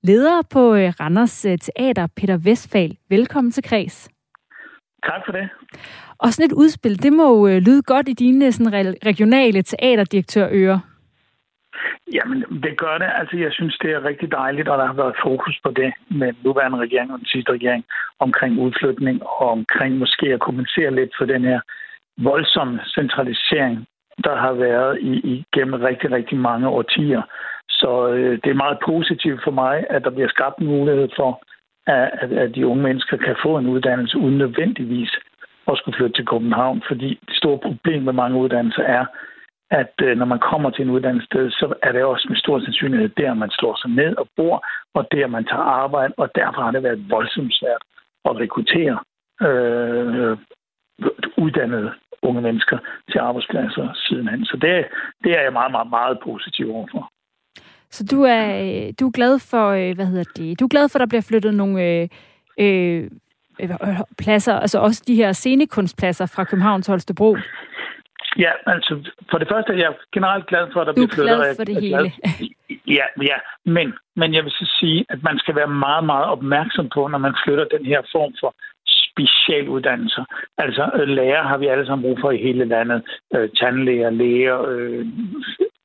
Speaker 1: Leder på øh, Randers øh, Teater, Peter Vestfald, velkommen til Kreds.
Speaker 16: Tak for det.
Speaker 1: Og sådan et udspil, det må øh, lyde godt i dine sådan, regionale teaterdirektørører.
Speaker 16: Jamen, det gør det. Altså, jeg synes, det er rigtig dejligt, og der har været fokus på det med den nuværende regering og den sidste regering omkring udflytning og omkring måske at kompensere lidt for den her voldsomme centralisering, der har været i, i rigtig, rigtig mange årtier. Så øh, det er meget positivt for mig, at der bliver skabt en mulighed for, at, at, at de unge mennesker kan få en uddannelse uden nødvendigvis at skulle flytte til København, fordi det store problem med mange uddannelser er, at øh, når man kommer til en uddannelsessted, så er det også med stor sandsynlighed der, man slår sig ned og bor, og der man tager arbejde, og derfor har det været voldsomt svært at rekruttere øh, uddannede unge mennesker til arbejdspladser sidenhen. Så det, det er jeg meget, meget, meget positiv overfor.
Speaker 1: Så du er, øh, du er glad for, øh, hvad hedder det, du er glad for, at der bliver flyttet nogle øh, øh, øh pladser, altså også de her scenekunstpladser fra København til Holstebro?
Speaker 16: Ja, altså for det første er jeg generelt glad for, at der
Speaker 1: du
Speaker 16: bliver flyttet.
Speaker 1: Du er glad for det hele.
Speaker 16: Ja, ja, men, men jeg vil så sige, at man skal være meget, meget opmærksom på, når man flytter den her form for specialuddannelser. Altså øh, lærer har vi alle sammen brug for i hele landet. Øh, tandlæger, læger, øh,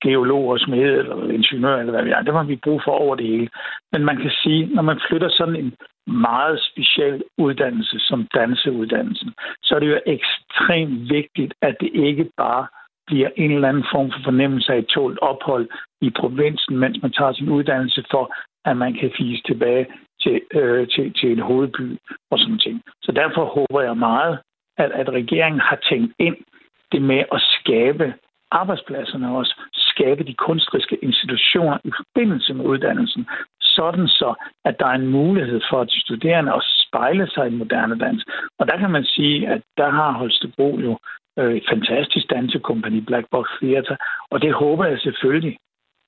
Speaker 16: geologer, smed eller ingeniør, eller hvad vi er. Det har vi brug for over det hele. Men man kan sige, når man flytter sådan en meget speciel uddannelse som danseuddannelsen, så er det jo ekstremt vigtigt, at det ikke bare bliver en eller anden form for fornemmelse af et tålt ophold i provinsen, mens man tager sin uddannelse for, at man kan fise tilbage til, øh, til, til en hovedby og sådan ting. Så derfor håber jeg meget, at, at regeringen har tænkt ind det med at skabe arbejdspladserne også, skabe de kunstneriske institutioner i forbindelse med uddannelsen, sådan så, at der er en mulighed for, at de studerende at spejle sig i moderne dans. Og der kan man sige, at der har Holstebro jo øh, et fantastisk dansekompani, Black Box Theater, og det håber jeg selvfølgelig,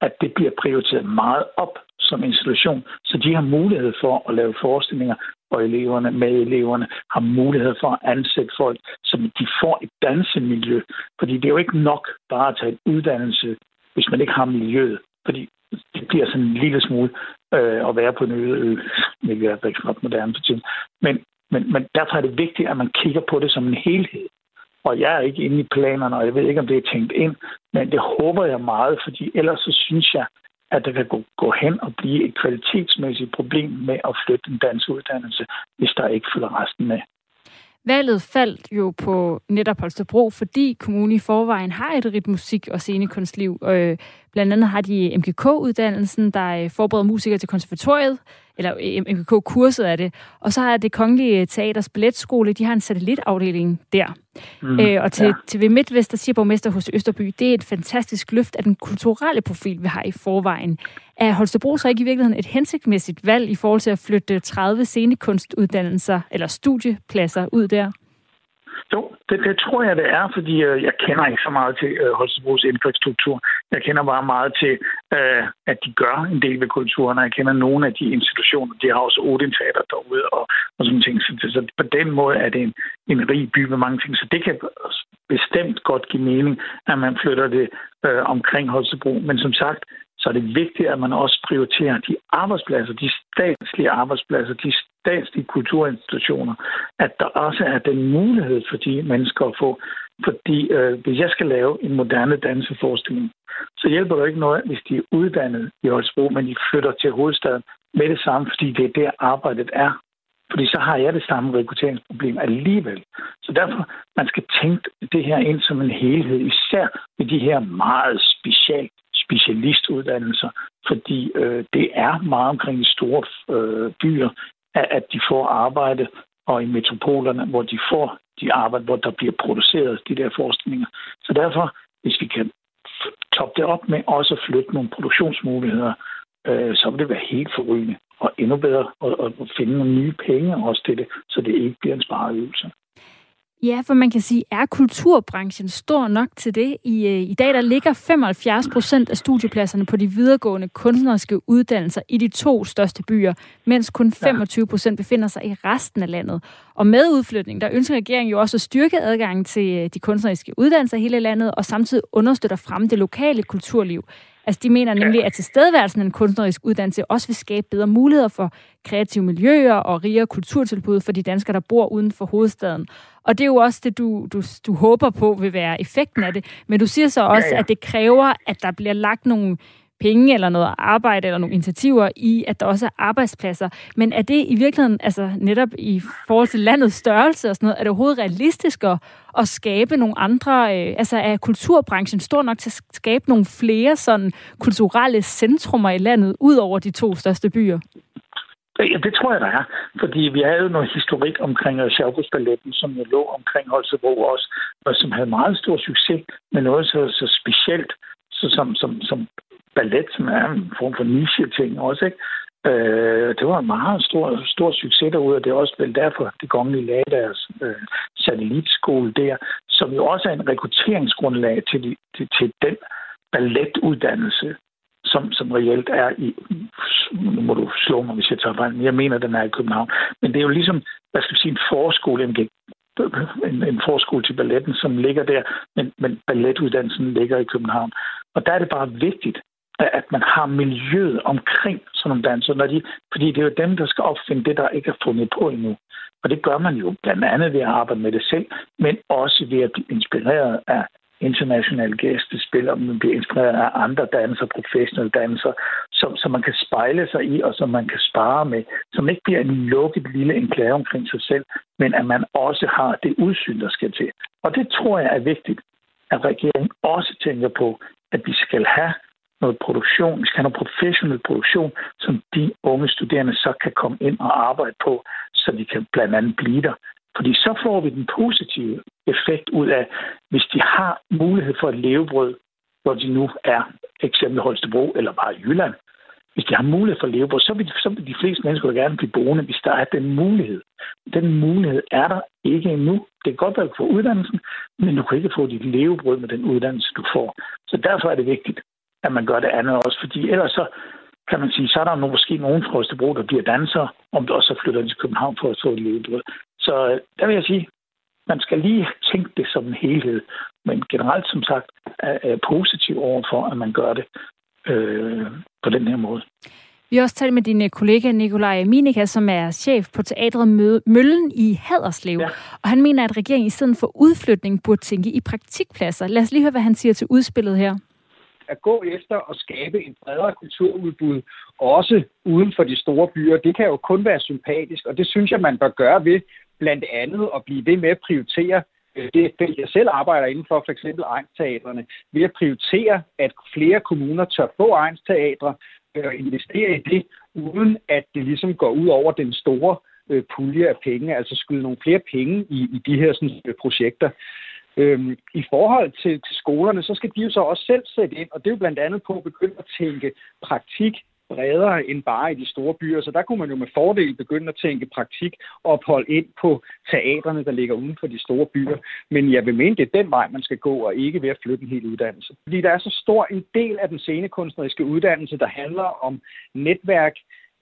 Speaker 16: at det bliver prioriteret meget op som institution, så de har mulighed for at lave forestillinger, og eleverne med eleverne har mulighed for at ansætte folk, så de får et dansemiljø. Fordi det er jo ikke nok bare at tage en uddannelse, hvis man ikke har miljøet. Fordi det bliver sådan en lille smule øh, at være på en øde ø, hvilket er rigtig ret moderne for tiden. Men, men, men derfor er det vigtigt, at man kigger på det som en helhed. Og jeg er ikke inde i planerne, og jeg ved ikke, om det er tænkt ind, men det håber jeg meget, fordi ellers så synes jeg, at der kan gå, gå hen og blive et kvalitetsmæssigt problem med at flytte en dansk uddannelse, hvis der ikke følger resten med.
Speaker 1: Valget faldt jo på netop Holstebro, fordi kommunen i forvejen har et rigt musik- og scenekunstliv. Øh, blandt andet har de MGK-uddannelsen, der øh, forbereder musikere til konservatoriet, eller øh, MGK-kurset er det. Og så har det Kongelige Teaters Balletskole, de har en satellitafdeling der. Mm, øh, og til, ja. til ved MidtVest, der siger borgmester hos Østerby, det er et fantastisk løft af den kulturelle profil, vi har i forvejen. Er Holstebro så ikke i virkeligheden et hensigtsmæssigt valg i forhold til at flytte 30 scenekunstuddannelser eller studiepladser ud der?
Speaker 16: Jo, det, det tror jeg, det er, fordi øh, jeg kender ikke så meget til øh, Holstebros infrastruktur. Jeg kender bare meget til, øh, at de gør en del ved kulturen, og jeg kender nogle af de institutioner. De har også Odin Teater derude og, og sådan ting. Så, så på den måde er det en, en rig by med mange ting. Så det kan bestemt godt give mening, at man flytter det øh, omkring Holstebro. Men som sagt, så er det vigtigt, at man også prioriterer de arbejdspladser, de statslige arbejdspladser, de statslige kulturinstitutioner, at der også er den mulighed for de mennesker at få. Fordi øh, hvis jeg skal lave en moderne danseforestilling, så hjælper det ikke noget, hvis de er uddannet i Holstebro, men de flytter til hovedstaden med det samme, fordi det er der arbejdet er. Fordi så har jeg det samme rekrutteringsproblem alligevel. Så derfor, man skal tænke det her ind som en helhed, især med de her meget specielt specialistuddannelser, fordi øh, det er meget omkring de store øh, byer, at, at de får arbejde, og i metropolerne, hvor de får de arbejde, hvor der bliver produceret de der forestillinger. Så derfor, hvis vi kan toppe det op med også at flytte nogle produktionsmuligheder, øh, så vil det være helt forrygende og endnu bedre at, at finde nogle nye penge også til det, så det ikke bliver en spareøvelse.
Speaker 1: Ja, for man kan sige, er kulturbranchen stor nok til det? I, øh, i dag der ligger 75 procent af studiepladserne på de videregående kunstneriske uddannelser i de to største byer, mens kun 25 procent befinder sig i resten af landet. Og med udflytning, der ønsker regeringen jo også at styrke adgangen til øh, de kunstneriske uddannelser i hele landet, og samtidig understøtter frem det lokale kulturliv. Altså, de mener nemlig, at tilstedeværelsen af en kunstnerisk uddannelse også vil skabe bedre muligheder for kreative miljøer og rigere kulturtilbud for de danskere, der bor uden for hovedstaden. Og det er jo også det, du, du, du håber på vil være effekten af det. Men du siger så også, ja, ja. at det kræver, at der bliver lagt nogle penge eller noget arbejde eller nogle initiativer i, at der også er arbejdspladser. Men er det i virkeligheden, altså netop i forhold til landets størrelse og sådan noget, er det overhovedet realistisk at, at skabe nogle andre, øh, altså er kulturbranchen stor nok til at skabe nogle flere sådan kulturelle centrumer i landet, ud over de to største byer?
Speaker 16: Ja, det tror jeg, der er. Fordi vi havde jo noget historik omkring uh, som jo lå omkring Holstebro også, og som havde meget stor succes med noget så, så specielt så som, som, som ballet, som er en form for niche-ting også, ikke? Øh, det var en meget stor, stor succes derude, og det er også vel derfor, det kongelige lagde deres øh, satellitskole der, som jo også er en rekrutteringsgrundlag til, de, til, til den balletuddannelse, som, som reelt er i... Nu må du slå mig, hvis jeg tager fejl, men jeg mener, den er i København. Men det er jo ligesom, hvad skal vi sige, en forskole, en, en, en forskole til balletten, som ligger der, men, men balletuddannelsen ligger i København. Og der er det bare vigtigt, at man har miljøet omkring sådan nogle danser, når de, fordi det er jo dem, der skal opfinde det, der ikke er fundet på endnu. Og det gør man jo blandt andet ved at arbejde med det selv, men også ved at blive inspireret af internationale gæstespil, og man bliver inspireret af andre danser, professionelle danser, som, som man kan spejle sig i, og som man kan spare med, som ikke bliver en lukket lille enklave omkring sig selv, men at man også har det udsyn, der skal til. Og det tror jeg er vigtigt, at regeringen også tænker på, at vi skal have noget produktion, vi skal have noget professionel produktion, som de unge studerende så kan komme ind og arbejde på, så de kan blandt andet blive der. Fordi så får vi den positive effekt ud af, hvis de har mulighed for et levebrød, hvor de nu er eksempel Holstebro eller bare Jylland, hvis de har mulighed for levebrød, så vil, de, så vil de fleste mennesker gerne blive boende, hvis der er den mulighed. Den mulighed er der ikke endnu. Det kan godt være, at du får uddannelsen, men du kan ikke få dit levebrød med den uddannelse, du får. Så derfor er det vigtigt, at man gør det andet også, fordi ellers så kan man sige, så er der måske nogen fra Østerbro, der bliver danser, om du også flytter til København for at få et levebrød. Så øh, der vil jeg sige, man skal lige tænke det som en helhed, men generelt som sagt er, er positiv over for, at man gør det øh, på den her måde.
Speaker 1: Vi har også talt med din kollega Nikolaj Minika, som er chef på teatret Møllen i Haderslev. Ja. Og han mener, at regeringen i stedet for udflytning burde tænke i praktikpladser. Lad os lige høre, hvad han siger til udspillet her
Speaker 17: at gå efter at skabe en bredere kulturudbud, også uden for de store byer, det kan jo kun være sympatisk, og det synes jeg, man bør gøre ved blandt andet at blive ved med at prioritere øh, det felt, jeg selv arbejder inden for, for eksempel egensteatrene, ved at prioritere, at flere kommuner tør få egensteatre, øh, og investere i det, uden at det ligesom går ud over den store øh, pulje af penge, altså skyde nogle flere penge i, i de her sådan, projekter. Øhm, I forhold til, til skolerne, så skal de jo så også selv sætte ind, og det er jo blandt andet på at begynde at tænke praktik bredere end bare i de store byer. Så der kunne man jo med fordel begynde at tænke praktik og ophold ind på teatrene, der ligger uden for de store byer. Men jeg vil mene, det er den vej, man skal gå, og ikke ved at flytte en hel uddannelse. Fordi der er så stor en del af den scenekunstneriske uddannelse, der handler om netværk,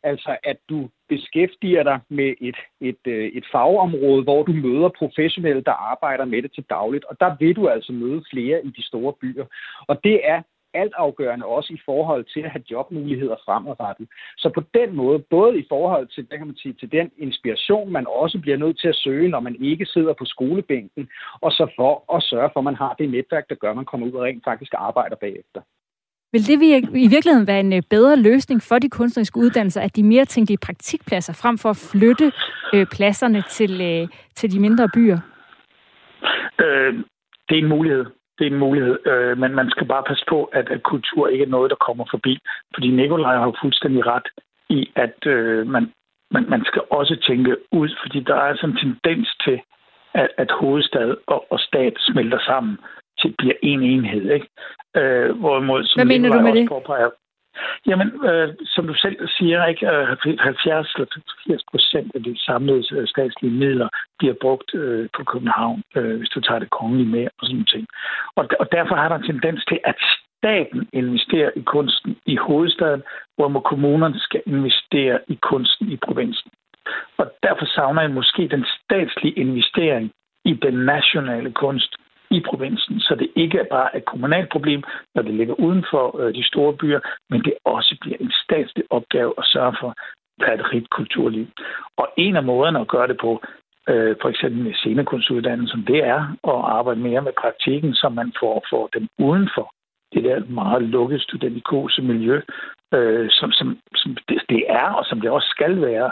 Speaker 17: Altså, at du beskæftiger dig med et, et, øh, et fagområde, hvor du møder professionelle, der arbejder med det til dagligt. Og der vil du altså møde flere i de store byer. Og det er altafgørende også i forhold til at have jobmuligheder fremadrettet. Så på den måde, både i forhold til, hvad kan man sige, til den inspiration, man også bliver nødt til at søge, når man ikke sidder på skolebænken, og så for at sørge for, at man har det netværk, der gør, at man kommer ud og rent faktisk arbejder bagefter.
Speaker 1: Vil det i virkeligheden være en øh, bedre løsning for de kunstneriske uddannelser, at de mere tænkte i praktikpladser, frem for at flytte øh, pladserne til, øh, til de mindre byer?
Speaker 16: Øh, det er en mulighed. Det er en mulighed, øh, men man skal bare passe på, at, at kultur ikke er noget, der kommer forbi. Fordi Nikolaj har jo fuldstændig ret i, at øh, man, man, man skal også tænke ud, fordi der er sådan en tendens til, at, at hovedstad og, og stat smelter sammen til bliver en enhed. Ikke? Øh, hvorimod, som
Speaker 1: Hvad mener du med det?
Speaker 16: Påpeger, Jamen, øh, som du selv siger, ikke, 70 eller 80 procent af de samlede øh, statslige midler bliver brugt øh, på København, øh, hvis du tager det kongelige med og sådan noget. ting. Og, og derfor har der en tendens til, at staten investerer i kunsten i hovedstaden, hvor kommunerne skal investere i kunsten i provinsen. Og derfor savner jeg måske den statslige investering i den nationale kunst, i provinsen, så det ikke er bare et kommunalt problem, når det ligger uden for øh, de store byer, men det også bliver en statslig opgave at sørge for, at der er et rigt kulturliv. Og en af måderne at gøre det på, øh, for eksempel med scenekunstuddannelsen, det er at arbejde mere med praktikken, så man får, får dem uden for det der meget lukkede studentikose miljø, øh, som, som, som det, det er, og som det også skal være.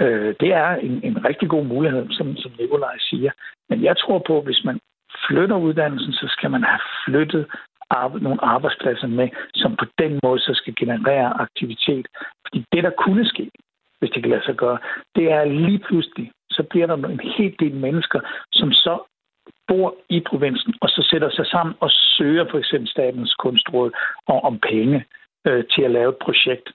Speaker 16: Øh, det er en, en rigtig god mulighed, som, som Nikolaj siger. Men jeg tror på, hvis man flytter uddannelsen, så skal man have flyttet nogle arbejdspladser med, som på den måde så skal generere aktivitet. Fordi det, der kunne ske, hvis det kan lade sig gøre, det er lige pludselig, så bliver der en hel del mennesker, som så bor i provinsen, og så sætter sig sammen og søger for eksempel Statens Kunstråd om, om penge øh, til at lave et projekt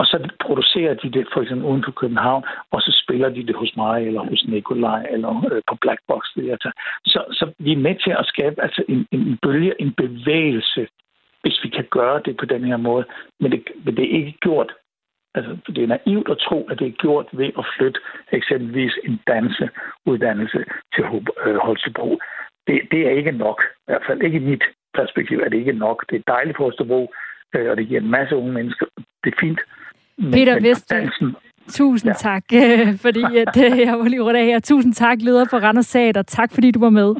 Speaker 16: og så producerer de det for eksempel uden for København, og så spiller de det hos mig, eller hos Nikolaj, eller øh, på Black Box Theater. Så, så vi er med til at skabe altså en, en bølge, en bevægelse, hvis vi kan gøre det på den her måde. Men det, men det er ikke gjort Altså, det er naivt at tro, at det er gjort ved at flytte eksempelvis en danseuddannelse til øh, Holstebro. Det, det er ikke nok. I hvert fald ikke i mit perspektiv er det ikke nok. Det er dejligt for Holstebro, øh, og det giver en masse unge mennesker. Det er fint.
Speaker 1: Peter Vest, tusind ja. tak, fordi at, jeg var lige rundt af her. Tusind tak, leder for Randers og Tak, fordi du var med.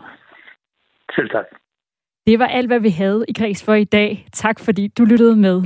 Speaker 16: Selv tak.
Speaker 1: Det var alt, hvad vi havde i Græs for i dag. Tak, fordi du lyttede med.